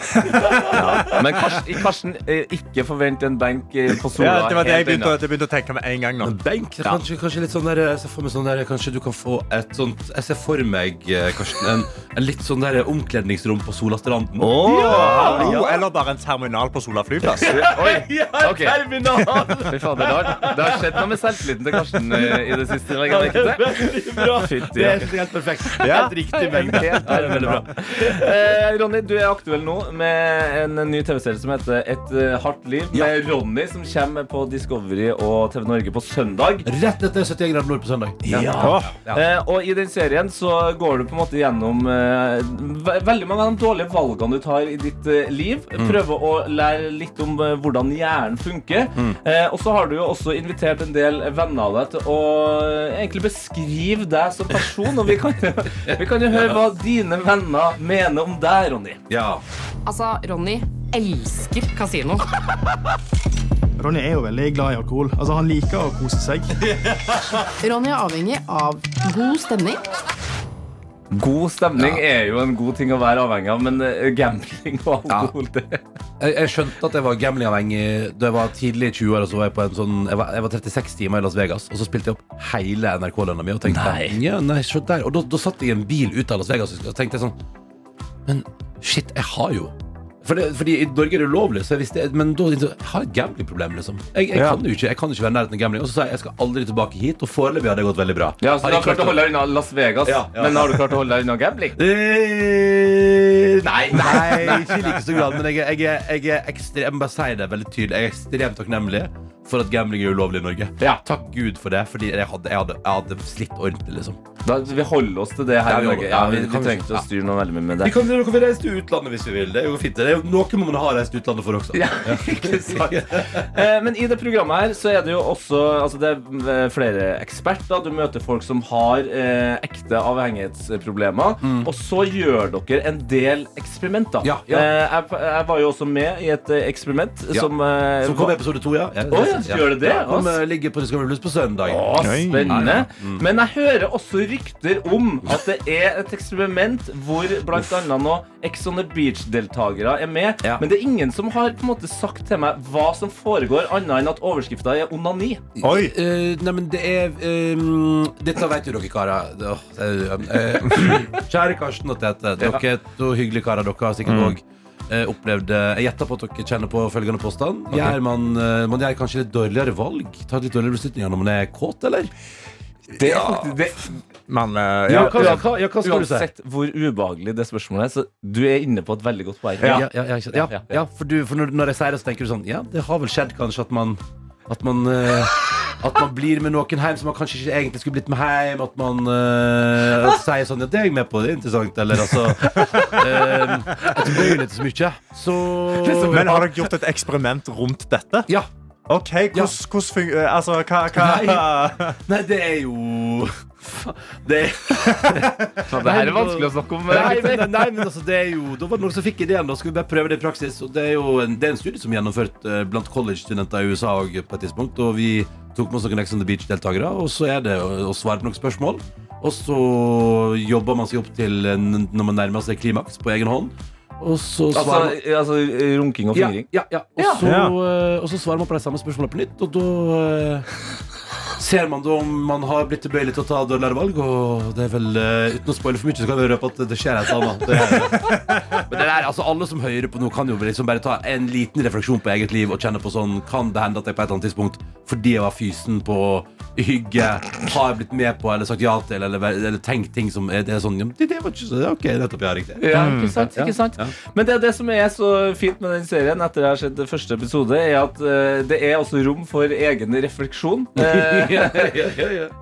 Men Karsten, Karsten eh, ikke forvent en benk på Sola. Ja, det var det jeg begynte, å- jeg begynte å tenke med en gang nå. Men benk, kanskje, kanskje litt sånn der Jeg ser for meg sånn der Kanskje du kan få et sånt Jeg ser for meg, eh, Karsten, en, en litt sånn der omkledningsrom på Solastranden. Ja! Eller bare en terminal på Sola flyplass. Oi, Ja, okay. terminal! Fy fader, det har, det har skjedd noe med selvtilliten til Karsten eh, i det siste. Det er veldig bra! Det ja. er helt perfekt. Ja. Helt riktig mengde. Ja, det er veldig bra. Eh, Ronny, du er aktuell nå med en ny TV-serie som heter Et eh, hardt liv. Med Ronny, som kommer på Discovery og TV Norge på søndag. Rett etter 71 grader nord på søndag. Ja. Eh, og i den serien så går du på en måte gjennom eh, veldig mange av de dårlige valgene du tar i ditt eh, liv. Prøver å lære litt om eh, hvordan hjernen funker. Eh, og så har du jo også invitert en del venner av deg til å eh, egentlig beskrive deg som person. Og vi kan, vi kan jo høre hva dine venner mener om deg, Ronny. Ja. Altså, Ronny elsker kasino. Ronny er jo veldig glad i alkohol. Altså, Han liker å kose seg. Ronny er avhengig av god stemning. God stemning er jo en god ting å være avhengig av, men eh, gambling og alkohol det Jeg, jeg skjønte at jeg var gamblingavhengig da jeg var tidlig i 20-åra. Så var jeg på en sånn jeg var, jeg var 36 timer i Las Vegas, og så spilte jeg opp hele NRK-lønna mi. Og tenkte Nei. ja, nei, der Og da, da satt jeg i en bil ut av Las Vegas og tenkte jeg sånn Men shit, jeg har jo for det, fordi I Norge er det ulovlig, så jeg visste, men da jeg har jeg gamblingproblem. Liksom. Jeg, jeg, Ja. kan jo ikke, jeg kan ikke være i nærheten av gambling. Og så sa jeg jeg skal aldri tilbake hit, og foreløpig har det gått veldig bra. Ja, så Har Du jeg har klart å holde deg unna Las Vegas, Ja, ja. men har du klart å holde deg unna gambling? Eh, Nei, nei, ikke i like stor grad. Men jeg, er- jeg, er- jeg er ekstrem, jeg må bare si det veldig tydelig. Jeg er ekstremt takknemlig for at gambling er ulovlig i Norge. Ja. Takk Gud for det, fordi jeg hadde, jeg hadde, jeg hadde slitt ordentlig. liksom Da, vi holder oss til det her Ja, vi Norge. holder- Ja, ja, vi, vi vi kan- trenger ikke å styre noe veldig mye med Vi det. kan, dere kan reise til utlandet hvis vi vil. Det er jo fint. Det er jo Noe man ha reist til utlandet for også. Ja, ikke sant. Eh, Men i det programmet her så er det jo også altså det er eh, flere eksperter. Du møter folk som har eh, ekte avhengighetsproblemer. Og så gjør dere en del eksperimenter. Ja, ja. Eh, jeg, jeg var jo også med i et eh, eksperiment Ja. som eh, Som kom i var- episode to, ja. Å, ja, gjør det det? Ja, kom, eh, ligger på Discovery Blues på søndag. Å, spennende. Mm. Men jeg hører også rykter om at det er et eksperiment hvor bl.a. nå Ex on the Beach-deltakere er med. Ja. Men det er ingen som har på en måte sagt til meg hva som foregår, annet enn at overskrifta er onani. Oi. uh, nei, men det er um, Dette vet jo dere karer. Åh, uh, eh, Kjære Karsten og Tete. Dere er to hyggelige karer. Dere har sikkert òg opplevd opplevde Jeg gjetter på at dere kjenner på følgende påstand. Gjør man, man gjør kanskje litt dårligere valg? Tar litt dårligere beslutninger når man er kåt, eller? Det er faktisk det, Men uh, Ja, ja. hva, hva, ja, hva skal du si? Uansett hvor ubehagelig det spørsmålet er, så du er inne på et veldig godt poeng. Ja, ja, ja, ja, Ja, ja. ja, for, du, for når, når jeg sier det, så tenker du sånn Ja, det har vel skjedd kanskje at man At man uh, At man blir med noen hjem som man kanskje ikke egentlig skulle blitt med hjem. At man uh, sier sånn Ja, det er jeg med på, det er interessant. Eller altså uh, At du bøyer litt så mye. Så Men har dere gjort et eksperiment rundt dette? Ja. OK, hvordan, fungerer Altså, hva, hva Nei, det er jo Det det her er vanskelig å snakke om. Nei, men, nei, men altså, det er jo Da var det noen som fikk ideen. Da skal vi bare prøve det i praksis. Og det er jo en, det er en studie som er gjennomført eh, blant college-studenter i USA og på et tidspunkt. Og vi tok med oss noen Ex on the Beach-deltakere, og så er det å svare på noen spørsmål. Og så jobber man seg opp til når man nærmer seg klimaks på egen hånd. Og så Altså, altså runking og ja, fingring. ja, ja. Og, Så, Ja. eh, og så svarer man på de samme spørsmålene på nytt, og da eh, ser man da om man har blitt tilbøyelig til å ta dårligere valg. Og det er vel, eh, uten å spoile for mye, så kan vi røpe at det skjer et annet. Det men det der, altså Alle som hører på nå, kan jo liksom bare ta en liten refleksjon på eget liv og kjenne på sånn Kan det hende at jeg på et eller annet tidspunkt, fordi jeg var fysen på hygge, har jeg blitt med på eller sagt ja til eller, eller tenkt ting som er, det er sånn det, det var ikke så Ok, nettopp, ja, riktig. Ja, ikke sant, ikke sant? ja. Men det, det som er så fint med den serien, etter jeg har sett første episode, er at uh, det er også rom for egen refleksjon. Uh,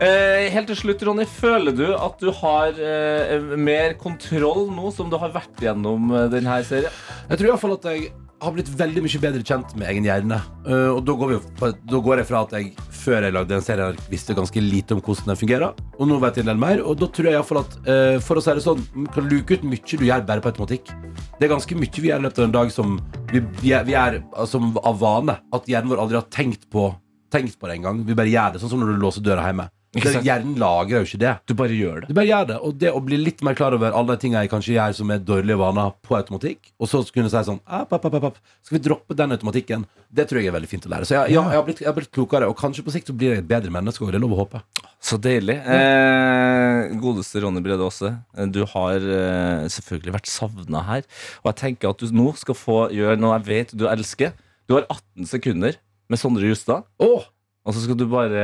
eh, helt til slutt, Ronny, føler du at du har eh, mer kontroll nå som du har vært gjennom denne serien? Jeg tror i hvert fall at jeg har blitt veldig mye bedre kjent med egen hjerne. Uh, og da går, på, da går jeg fra at jeg før jeg lagde den serien, visste ganske lite om hvordan den fungerer. Og nå vet jeg en del mer. Og da tror jeg i hvert fall at uh, for å si det sånn, kan luke ut mye du gjør bare på automatikk. Det er ganske mye vi gjør i løpet av en dag som vi, vi er, vi er altså, av vane. At hjernen vår aldri har tenkt på, tenkt på det engang. Vi bare gjør det, sånn som når du låser døra hjemme. Det, hjernen lagrer jo ikke det. Du bare gjør det. Du bare gjør det, og det å bli litt mer klar over alle de tingene jeg kanskje gjør som er dårlige vaner på automatikk, og så kunne si sånn app, app, app, app, Skal vi droppe den automatikken? Det tror jeg er veldig fint å lære. Så jeg, ja, jeg, har blitt, jeg har blitt klokere, og kanskje på sikt så blir jeg et bedre menneske. Og det er lov å håpe. Så deilig. Eh, godeste Ronny Brede Aase, eh, du har eh, selvfølgelig vært savna her. Og jeg tenker at du nå skal få gjøre noe jeg vet du elsker. Du har 18 sekunder med Sondre Justad. Åh, Og så skal du bare,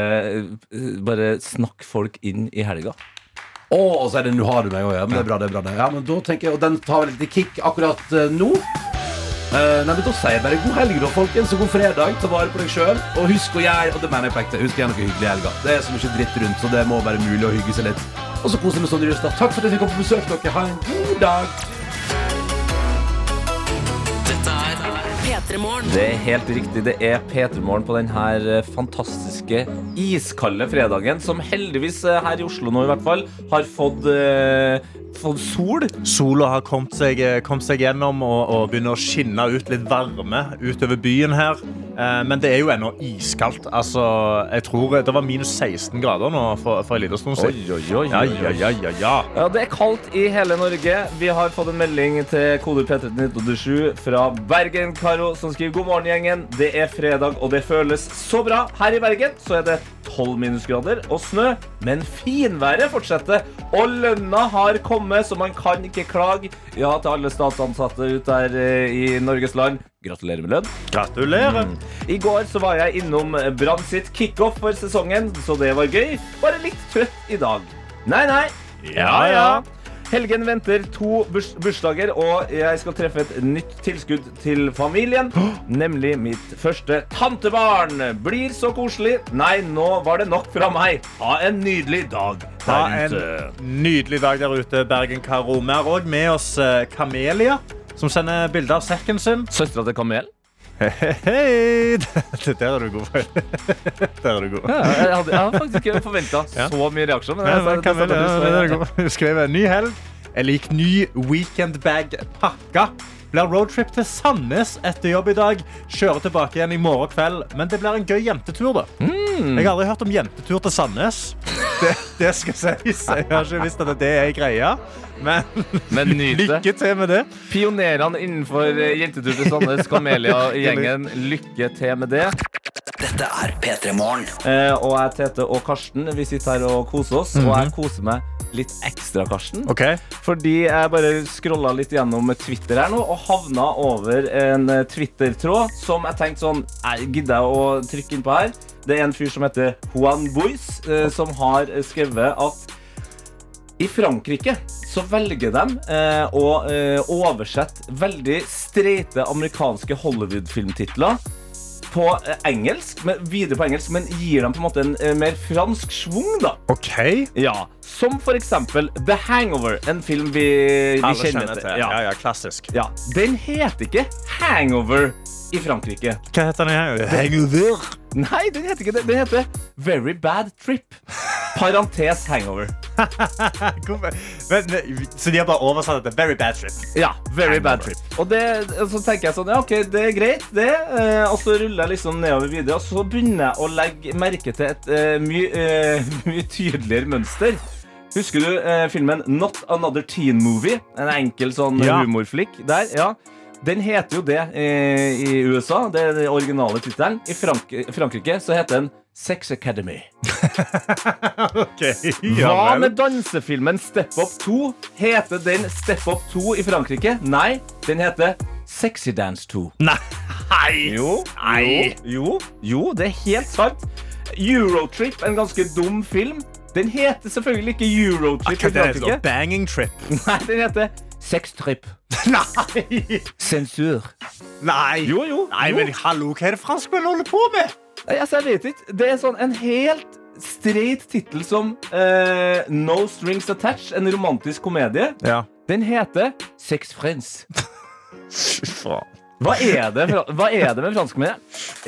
eh, bare snakke folk inn i helga. åh, og så er det 'nå har du meg' òg, ja. Men det er bra, det er bra. det Ja, men da tenker jeg, Og den tar vel litt kick akkurat eh, nå. Eh, nei, men Da sier jeg bare god helg, da, folkens, og god fredag. Ta vare på deg sjøl. Og husk å gjøre og det mener jeg på ekte, husk å gjøre noe hyggelig i helga. Det er så mye dritt rundt, så det må være mulig å hygge seg litt. Og så kose deg med Sondre Justad. Takk for at jeg fikk komme på besøk. dere Ha en god dag. Dette er P3 Morgen. Det er helt riktig. Det er P3 Morgen på denne fantastiske iskalde fredagen, som heldigvis eh, her i Oslo nå i hvert fall har fått, eh, fått sol. Sola har kommet seg, kommet seg gjennom og, og begynner å skinne ut litt varme utover byen her. Eh, men det er jo ennå iskaldt. Altså, jeg tror det var minus 16 grader nå for, for en liten stund siden. Oi, oi, oi, Ja, oi, ja, ja, ja, ja. Ja, Det er kaldt i hele Norge. Vi har fått en melding til kode P3987 fra Bergen. Karo som skriver god morgen, gjengen. Det er fredag, og det føles så bra. Her i Bergen så er det 12 minusgrader og snø, men finværet fortsetter. Og lønna har kommet, så man kan ikke klage. Ja, til alle statsansatte ut der eh, i Norges land. Gratulerer med lønn. Gratulerer. I går så var jeg innom Brann sitt kickoff for sesongen, så det var gøy. Bare litt trøtt i dag. Nei, nei. Ja, ja. Helgen venter to burs bursdager, og jeg skal treffe et nytt tilskudd til familien. Nemlig mitt første tantebarn. Blir så koselig. Nei, nå var det nok fra meg. Ha en nydelig dag Ha der en nydelig dag der ute, Bergen-Karo. Vi har òg med oss eh, Kamelia, som sender bilder av sekken sin. Søstera til Kamel? Hei! hei! Der er du god. Der er du god. Ja, jeg, hadde, jeg hadde faktisk ikke forventa Ja. så mye reaksjon. Men jeg, Kamelia, det, der er du god. Ny helg. Jeg liker ny weekendbag pakka. Blir roadtrip til Sandnes etter jobb i dag. Kjører tilbake igjen i morgen kveld. Men det blir en gøy jentetur, da. Mm. Jeg har aldri hørt om jentetur til Sandnes. Det, det skal sies. Jeg har ikke visst at det er ei greie. Men Men lykke til med det. Pionerene innenfor eh, jentetur til Sandnes, Kamelia-gjengen, lykke til med det. Dette er P3 Morgen. Eh, og jeg, Tete og Karsten vi sitter her og koser oss. Og jeg koser meg litt ekstra, Karsten. Okay. Fordi jeg bare scrolla litt gjennom Twitter her nå og havna over en eh, Twitter-tråd som jeg tenkte sånn jeg Gidder jeg å trykke inn på her? Det er en fyr som heter Juan Bois, eh, som har skrevet at i Frankrike så velger de eh, å eh, oversette veldig streite amerikanske Hollywood-filmtitler på eh, engelsk, men, videre på engelsk, men gir dem på en måte en eh, mer fransk schwung, da. OK. Ja, Som for eksempel The Hangover, en film vi, vi kjenner til. Ja. Ja, ja, klassisk. Ja, Den heter ikke Hangover i Frankrike. Hva heter den? Hangover. Nei, den heter ikke det. Den heter Very Bad Trip. Parentes hangover. Men, så de har bare oversatt det til Very Bad Trip. Ja, Very Hangover. Bad Trip. Og, det, og så tenker jeg sånn, ja, ok, det er greit, det. Eh, og så ruller jeg liksom nedover videre, og så begynner jeg å legge merke til et uh, mye uh, my tydeligere mønster. Husker du uh, filmen Not Another Teen Movie? En enkel sånn Ja. humorflikk der. ja. Den heter jo det i, i USA. Det er den originale tittelen. I Frank Frankrike så heter den Sex Academy. okay, Hva med dansefilmen Step Up 2? Heter den Step Up 2 i Frankrike? Nei, den heter Sexy Dance 2. Nei. Jo, Nei. jo, jo, det er helt sant. Eurotrip, en ganske dum film. Den heter selvfølgelig ikke Eurotrip i? Frankrike. Banging Trip? Nei, den heter Sextrip. Nei. Sensur. Nei. Jo, jo. Nei, jo. men hallo, hva er det franskmenn holder på med? Nei, altså, jeg vet ikke. Det er sånn en helt streit tittel som eh, No Strings Attached, en romantisk komedie. Ja. Den heter Sex Friends. Hva er det, fra- hva er det med franskmenn?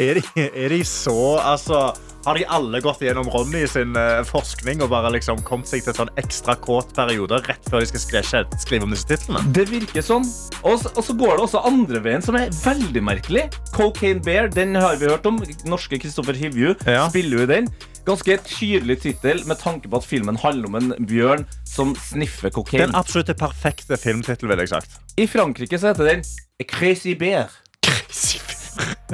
Er de, er de så Altså har de alle gått gjennom Ronny sin eh, forskning og bare liksom kommet seg til sånn ekstra kåt periode rett før de skal skrive, om disse titlene? Det virker sånn. Og så, og så går det også andre veien, som er veldig merkelig. Cocaine Bear, den har vi hørt om. Norske Kristoffer Hivju Ja. spiller jo den. Ganske tydelig tittel med tanke på at filmen handler om en bjørn som sniffer Den kokain. absolutt perfekte filmtittel, ville jeg sagt. I Frankrike så heter den Crazy Bear.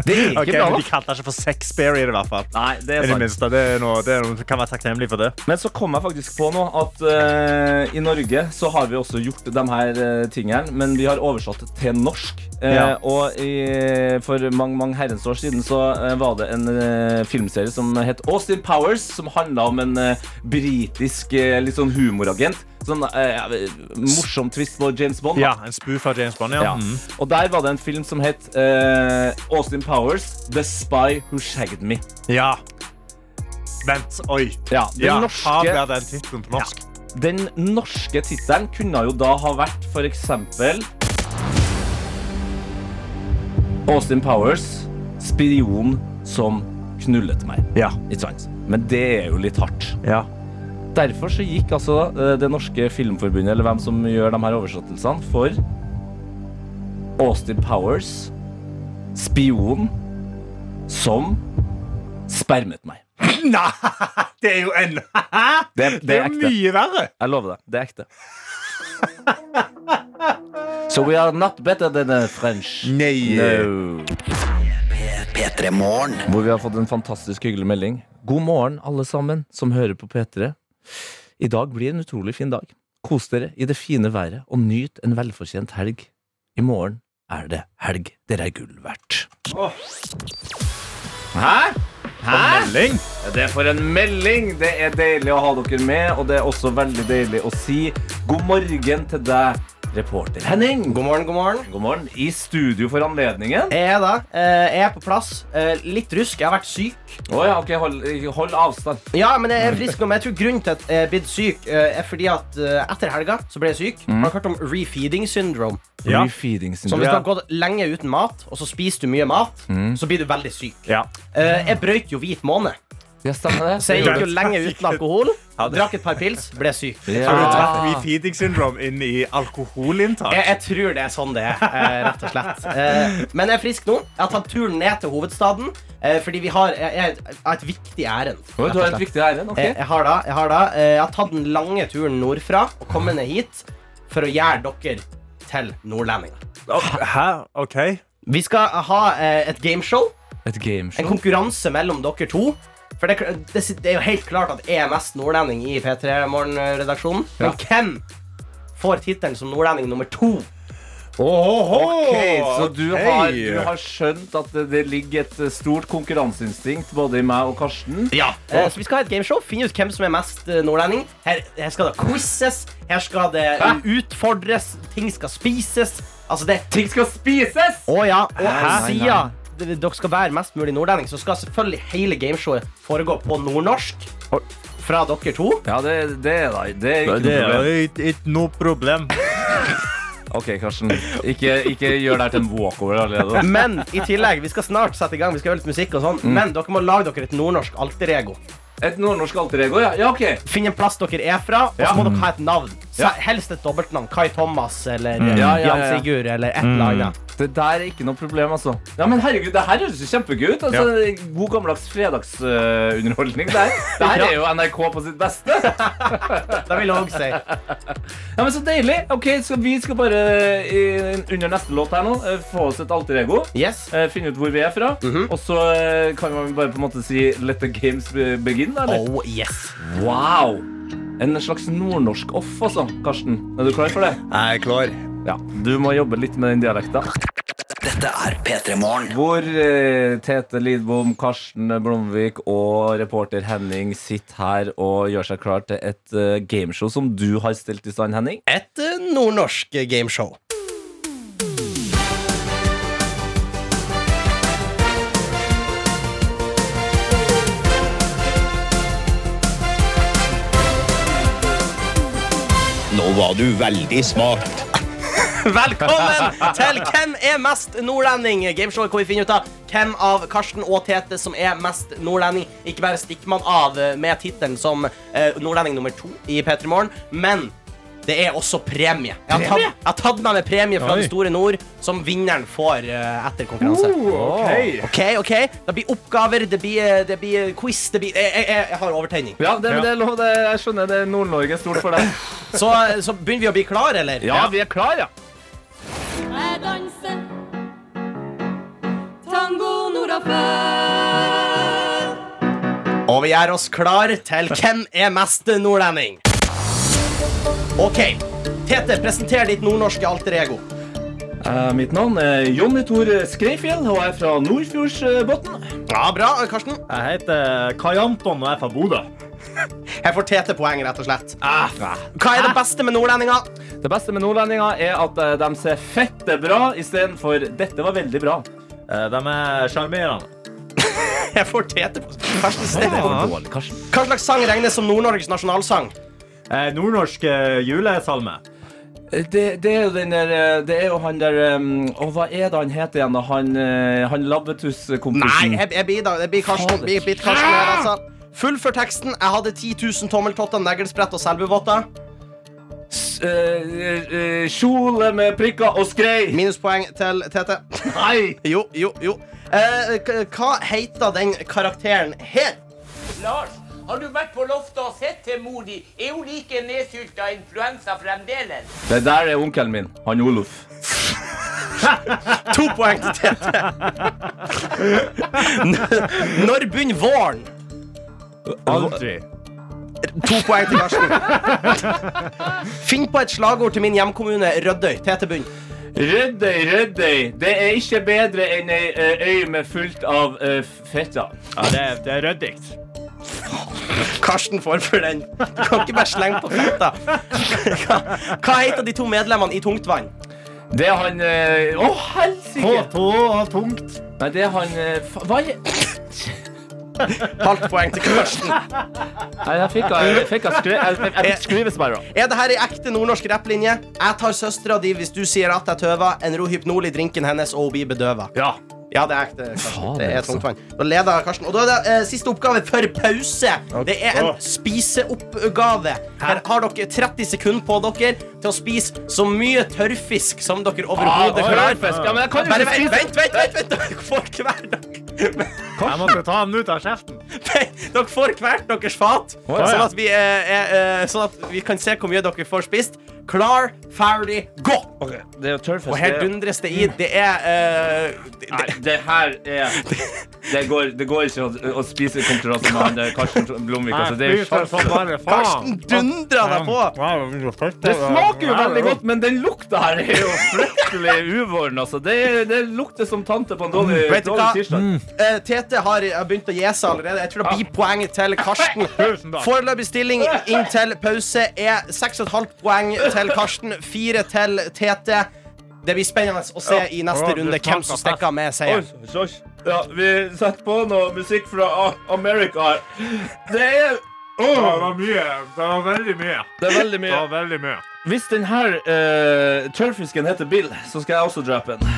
Det er ikke okay, bra. De kalte det ikke for Sexberry, i hvert fall. Nei, det er sant. minste. Det, er noe, det er noe, kan være takknemlig for det. Men så kom jeg faktisk på nå at uh, i Norge så har vi også gjort de her uh, tingene, men vi har oversatt til norsk. Uh, Ja. Og i, for mange mange herrens år siden så uh, var det en eh, filmserie som het Austin Powers, som handla om en eh, britisk eh, litt sånn humoragent. Sånn eh, morsom twist på James Bond. da. Ja, En spoof av James Bond, ja. Ja. Mm. Og der var det en film som het eh, Austin Powers, The Spy Who Shagged Me. ja. Vent, oi. Ja, den Ja, norske Ha den tittelen på norsk? Den norske tittelen kunne jo da ha vært for eksempel Austin Powers, spion som knullet meg. Ja. Men det er jo litt hardt. ja. Derfor så gikk altså eh, det norske filmforbundet, eller hvem som gjør de her oversettelsene, for Austin Powers, spion som spermet meg. Nei! Det er jo en Det, det er ekte. mye verre. Jeg lover deg. Det er ekte. So we are not better than the French. Nei. No. P3 Morgen. Hvor vi har fått en fantastisk hyggelig melding. God morgen, alle sammen som hører på P3. I dag blir en utrolig fin dag. Kos dere i det fine været og nyt en velfortjent helg. I morgen er det helg. Dere er gull verdt. Hæ? Hæ? Melding. Det er for en melding! Det er deilig å ha dere med, og det er også veldig deilig å si god morgen til deg, reporter Henning. God morgen, god morgen. God morgen. I studio for anledningen. Jeg er da. eh, Jeg er på plass. Eh, Litt rusk. Jeg har vært syk. Oh, ja, ok, hold, hold avstand. Ja, men jeg er frisk nå. Men jeg tror grunnen til at jeg er blitt syk, eh, er fordi at etter helga så ble jeg syk. Har du hørt om refeeding syndrome? Ja. Refeeding syndrome. Så hvis du har gått lenge uten mat, og så spiser du mye mat, så blir du veldig syk. Ja. Eh, Jeg brøyt jo hvit måned, Ja, stemmer det. så jeg gikk jo lenge uten alkohol. Drakk et par pils, ble syk. Ja. Har du dratt refeeding syndrome inn i alkoholinntak? Jeg, jeg tror det er sånn det er, eh, rett og slett. Eh, Men jeg er frisk nå. Jeg har tatt turen ned til hovedstaden, eh, fordi vi har jeg, jeg har et viktig ærend. Du har et viktig ærend. ok. Jeg, jeg har da, jeg har da Jeg har tatt den lange turen nordfra og kommet ned hit for å gjøre dere til nordlendinger. Hæ? OK. Vi skal ha et gameshow. Et En konkurranse mellom dere to. For det, det, det er jo helt klart at jeg er mest nordlending i P3 Morgen-redaksjonen. Men hvem får tittelen som nordlending nummer to? Ok, Så du, okay. har, du har skjønt at det, det ligger et eh, stort konkurranseinstinkt både i meg og Karsten? Ja, eh, så Vi skal ha et gameshow. Finne ut hvem som er mest eh, nordlending. Her, her skal det quizes, her skal det Hæ? utfordres, ting skal spises. Altså det Ting skal spises! Å ja, og d- dere skal være mest mulig nordlending, så skal selvfølgelig hele gameshowet foregå på nordnorsk. Fra dere to. Ja, det, det er da Det er ikke Det noe problem. ikke- ikke noe problem. OK, Karsten. Ikke, ikke gjør det her til en walkover allerede. Men i tillegg, vi skal snart sette i gang. Vi skal gjøre litt musikk og sånn. Men dere må lage dere et nordnorsk alter ego. Et nordnorsk alter ego, ja. ja OK. Finn en plass dere er fra, og så Ja. må dere ha et navn. Ja. Helst et dobbeltnavn. Kai Thomas eller ja, Jan ja. Sigurd eller et eller annet. Det der er ikke noe problem, altså. Ja, men herregud, det her høres jo kjempegøy ut. Altså, God gammeldags fredagsunderholdning. det her. det her er jo NRK på sitt beste. Det vil jeg også si. Ja, men Så deilig. Ok, så Vi skal bare i, under neste låt her nå eh, få oss et alter ego. Yes. eh, Finne ut hvor vi er fra. Og så eh, kan man bare på en måte si 'let the games begin'. da, eller? Oh, yes. Wow! En slags nordnorsk off, altså. Karsten, er du klar for det? Jeg er klar. Ja, Du må jobbe litt med den dialekta. Dette er P3 Morgen. Hvor eh, Tete Lidbom, Karsten Blomvik og reporter Henning sitter her og gjør seg klar til et eh, gameshow som du har stelt i stand, Henning. Et eh, nordnorsk gameshow. Nå var du veldig smart. Velkommen til Hvem er mest nordlending? Gameshow hvor vi finner ut av hvem av Karsten og Tete som er mest nordlending. Ikke bare stikker man av eh, med tittelen som eh, nordlending nummer to i P3 Morgen, men det er også premie. Jeg har tatt, jeg har tatt med meg premie fra Oi. det store nord, som vinneren får eh, etter konkurranse. ok. OK, ok Det blir oppgaver, det blir, eh, det blir quiz, det blir Jeg, jeg, jeg har overtenning. Ja, det, det, er lov, det, jeg skjønner det er Nord-Norge stort for deg. Så, så begynner vi å bli klare, eller? Ja, vi er klar, ja. Jeg danser tango nordafor. Og vi gjør oss klar til Hvem er mest nordlending? OK. Tete, presenter ditt nordnorske alter ego. Uh, mitt navn er Jonny Tor Skreifjell, og jeg er fra Nordfjordsbotn. Ja, bra, Karsten. Jeg heter Kai Anton og er fra Bodø. Jeg får Tete poeng, rett og slett. Hva er det beste med nordlendinger? Det beste med nordlendinger er at eh, de ser fette bra istedenfor 'dette var veldig bra'. De er sjarmerende. Jeg får Tete på Karsten Karsten. Hva slags sang regnes som Nord-Norges nasjonalsang? Eh, nordnorsk eh, julesalme. Eh, Det, det er jo den der eh, Det er jo han der um, hva er det han heter igjen? da? Han, eh, han Nei, Labbetuss-kompisen. jeg, jeg blir da Jeg blir Karsten. Jeg Blir, blir Karsten her, altså. Fullfør teksten. Jeg hadde 10 000 tommeltotter, neglesprett og selbuvotter. S- eh, eh, Kjole med prikker og skrei. Minuspoeng til Tete. Nei! Jo, jo, jo. Eh, k- hva heter den karakteren her? Lars, har du vært på loftet og sett til mor di? Er hun like nedsylta av influensa fremdeles? Det der er onkelen min. Han Olof. To poeng til Tete. N- Når begynner våren? Aldri. To poeng til Karsten. Finn på et slagord til min hjemkommune Rødøy. Tete bunn. Rødøy, Rødøy. Det er ikke bedre enn ei øy med fullt av uh, fetta. Ja, det, er- det er røddigt. Karsten får for den. Du kan ikke bare slenge på fetta. Hva, hva heter de to medlemmene i Tungtvann? Det er han Å, uh, oh, helsike! På og tungt. Nei, det er han uh, fa- Hva er Halvt poeng til Karsten. Nei, jeg fikk jeg fikk skri- jeg- jeg- jeg fikk skrivesperre. Er det her ei ekte nordnorsk rapplinje? Jeg tar søstera di hvis du sier at jeg tøver. En rohypnol i drinken hennes, og hun blir bedøva. Ja. Ja, det er ekte. Karsten. Det er altså. tungtvann. Da leder Karsten. Og da er det eh, siste oppgave for pause. Det er en spiseoppgave. Her har dere 30 sekunder på dere til å spise så mye tørrfisk som dere overhodet Ah, klarer. Ja, vent, vent, vent, vent, vent. Får hver dere. Jeg måtte ta den ut av kjeften. Nei, Dere får hvert deres fat, oh, ja. sånn, at vi, eh, er, eh, sånn at vi kan se hvor mye dere får spist. Klar, ferdig, gå! Det er tørrfisk. Og her er- dundres det i. Det er eh, det, Nei, det her er Det går, det går ikke å, å spise konkurranse med han Karsten Blomvik. Altså, det er jo. Karsten dundra deg på! Det smaker jo veldig godt, men den lukta her er jo fryktelig uvåren. Altså. Det, det lukter som tante på en dårlig, dårlig hva? tirsdag. Eh, Tete har har begynt å gi seg allerede. Jeg tror det blir poeng til Karsten. Foreløpig stilling inntil pause er 6,5 poeng til Karsten, 4 til Tete. Det blir spennende å se i neste runde hvem som stikker med seieren. Ja, vi setter på noe musikk fra America. Det er Det var mye. Det var veldig mye. Det er veldig mye. Det var veldig mye. Hvis denne uh, tørrfisken heter Bill, så skal jeg også drape den.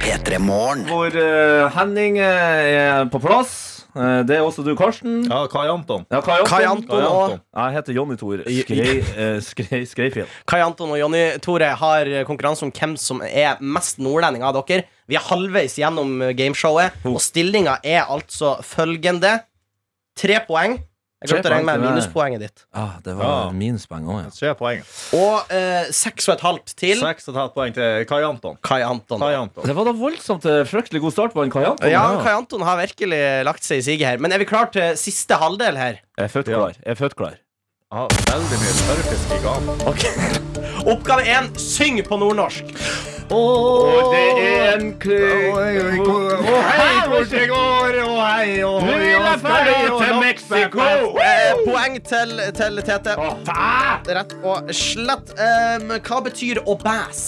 P3morgen. Hvor uh, Henning uh, er på plass. Eh, det er også du, Karsten. Ja, Kai Anton. Ja, Kai Anton. Kai Anton og- Jeg heter Jonny Tor Skrei, uh, Skrei, Skreifjell. Kai Anton og Jonny Tore har konkurranse om hvem som er mest nordlending av dere. Vi er halvveis gjennom gameshowet, og stillinga er altså følgende. Tre poeng. Jeg glemte å regne med minuspoenget ditt. Ah, det var Ja. minuspoeng òg, ja. Tre poeng. Og eh, seks og et halvt til Seks og et halvt poeng til Kai Anton. Kai Anton. Kai Anton. Det var da voldsomt eh, fryktelig god start på en Kai Anton. Ja, Kai Anton har virkelig lagt seg i siget her. Men er vi klar til siste halvdel her? Jeg er født klar. Jeg er født klar. Ah, veldig mye tørrfisk i gang. Oppgave én syng på nordnorsk. Og det er en hei, hvor det går, å hei, å Nå vil jeg fare til Mexico! Eh, poeng til, til Tete. Rett og slett. Um, hva betyr å bæs?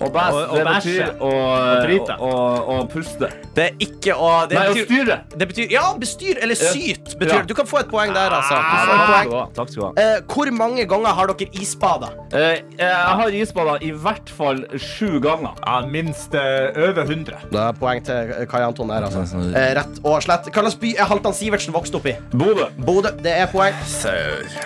Og bæsj, Og- og det bæsje. betyr å, Og drite. å, å, å puste. Det er ikke å det Nei, å styre. Det betyr Ja, bestyr eller syt. Betyr, Ja. Du kan få et poeng der, altså. Du får et takk poeng. Takk skal du ha. Eh, hvor mange ganger har dere isbada? Eh, jeg har isbada i hvert fall sju ganger. Ja, minst eh, over 100. Det er poeng til Kai Anton der, altså. Eh, rett og slett. Hvilken by er Halvdan Sivertsen vokst opp i? Bodø. Bodø. Det er poeng.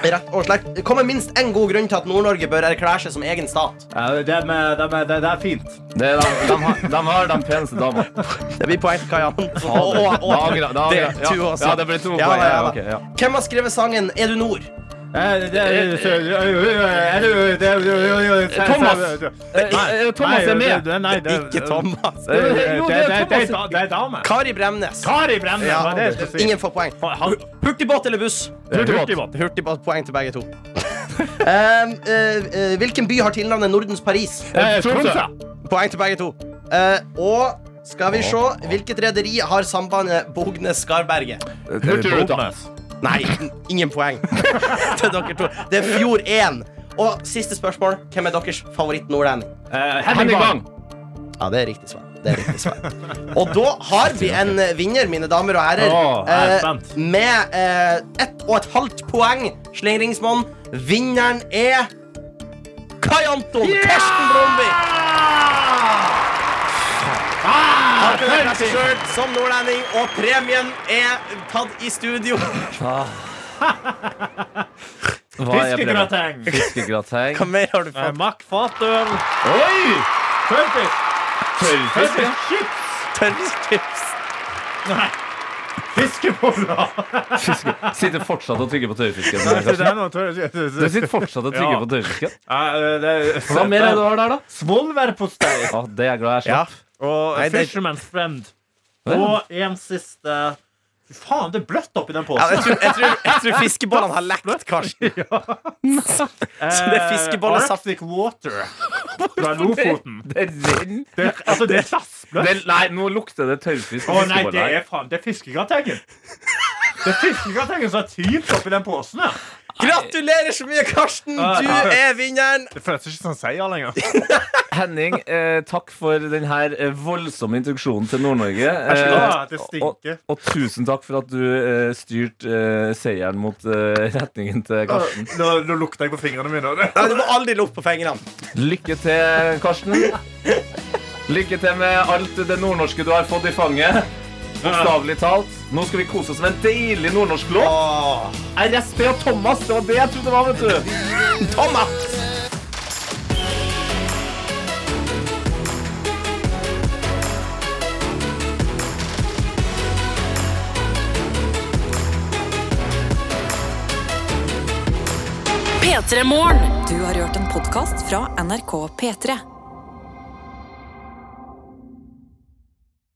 Rett og slett. Kommer minst én god grunn til at Nord-Norge bør erklære seg som egen stat. Ja, det, med, det, med, det, det er fint. Det er de, de, har, de har de peneste damene. Det blir poeng Kajan. Og, Da angrer- da angrer- ja. også. Ja, det ble to Ja, poeng. ja, ja. Ja, ok, ja. Hvem har skrevet sangen 'Er du nord'? Eh, er Thomas. Eh, eh, Thomas er med. Nei, det Ikke Thomas. Det, Jo, er Thomas. det, er dame. Kari Bremnes. Kari Bremnes. Ingen får poeng. Hurtigbåt eller buss? Hurtigbåt. Hurtigbåt. Poeng til begge to. Eh, eh, hvilken by har tilnavnet Nordens Paris? Eh, Tromsø. Poeng til begge to. Eh, og skal vi se Hvilket rederi har sambandet Bognes-Skarberget? Hurtigruta. Nei, ingen poeng til dere to. Det er Fjord 1. Og siste spørsmål. Hvem er deres favoritt-nordlending? Uh, Henning Bang. Ja, det er riktig svar. Det er riktig svar. Og da har vi en eh, vinner, mine damer og herrer. Er eh, med eh, ett og et halvt poeng, slingringsmonn. Vinneren er Kai Anton Karsten Blomvik. Har som nordlending, og premien er tatt i studio. Hva er premien? Fiskegrateng. Fiskegrateng. Hva mer har du fått? Mack fatøl. Oi! Tørrfisk. Tørrfisk. ja. Tørrfiskchips. Nei. Fiskeboller. Sitter fortsatt og tygger på tørrfisken. Du sitter fortsatt og tygger Ja. på tørrfisken. Hva mer er det du har der, da? Svolværpostei. Ah, det er jeg glad jeg Ja. Og Nei, det- Fisherman's Friend. Og en siste Fy faen, det er bløtt oppi den Ja, jeg, posen. tror, jeg, tror, jeg tror fiskebollene har lekt, Karsten. Så det er fiskebollesaft. Arctic Water fra Lofoten. Det renner. Det, altså, det er sassbløtt. Det- Nei, nå lukter det tørrfisk. Å og nei, det fiskeboller. er faen Det er fiskegratengen. Det er fiskegratengen som har tynt oppi den posen. Ja. Gratulerer så mye, Karsten! Du er vinneren. Det føles ikke som seier lenger. Henning, eh, takk for den her eh, voldsomme introduksjonen til Nord-Norge. Eh. Og, og tusen takk for at du eh, styrte eh, seieren mot eh, retningen til Karsten. Nå, nå lukter jeg på fingrene mine. Nei, du må aldri lukte på fingrene. Lykke til, Karsten. Lykke til med alt det nordnorske du har fått i fanget. Bokstavelig talt. Nå skal vi kose oss med en deilig nordnorsk låt. RSP og Thomas. Det var det jeg trodde det var, vet du. Thomas! P3 Morgen. Du har hørt en podkast fra NRK P3.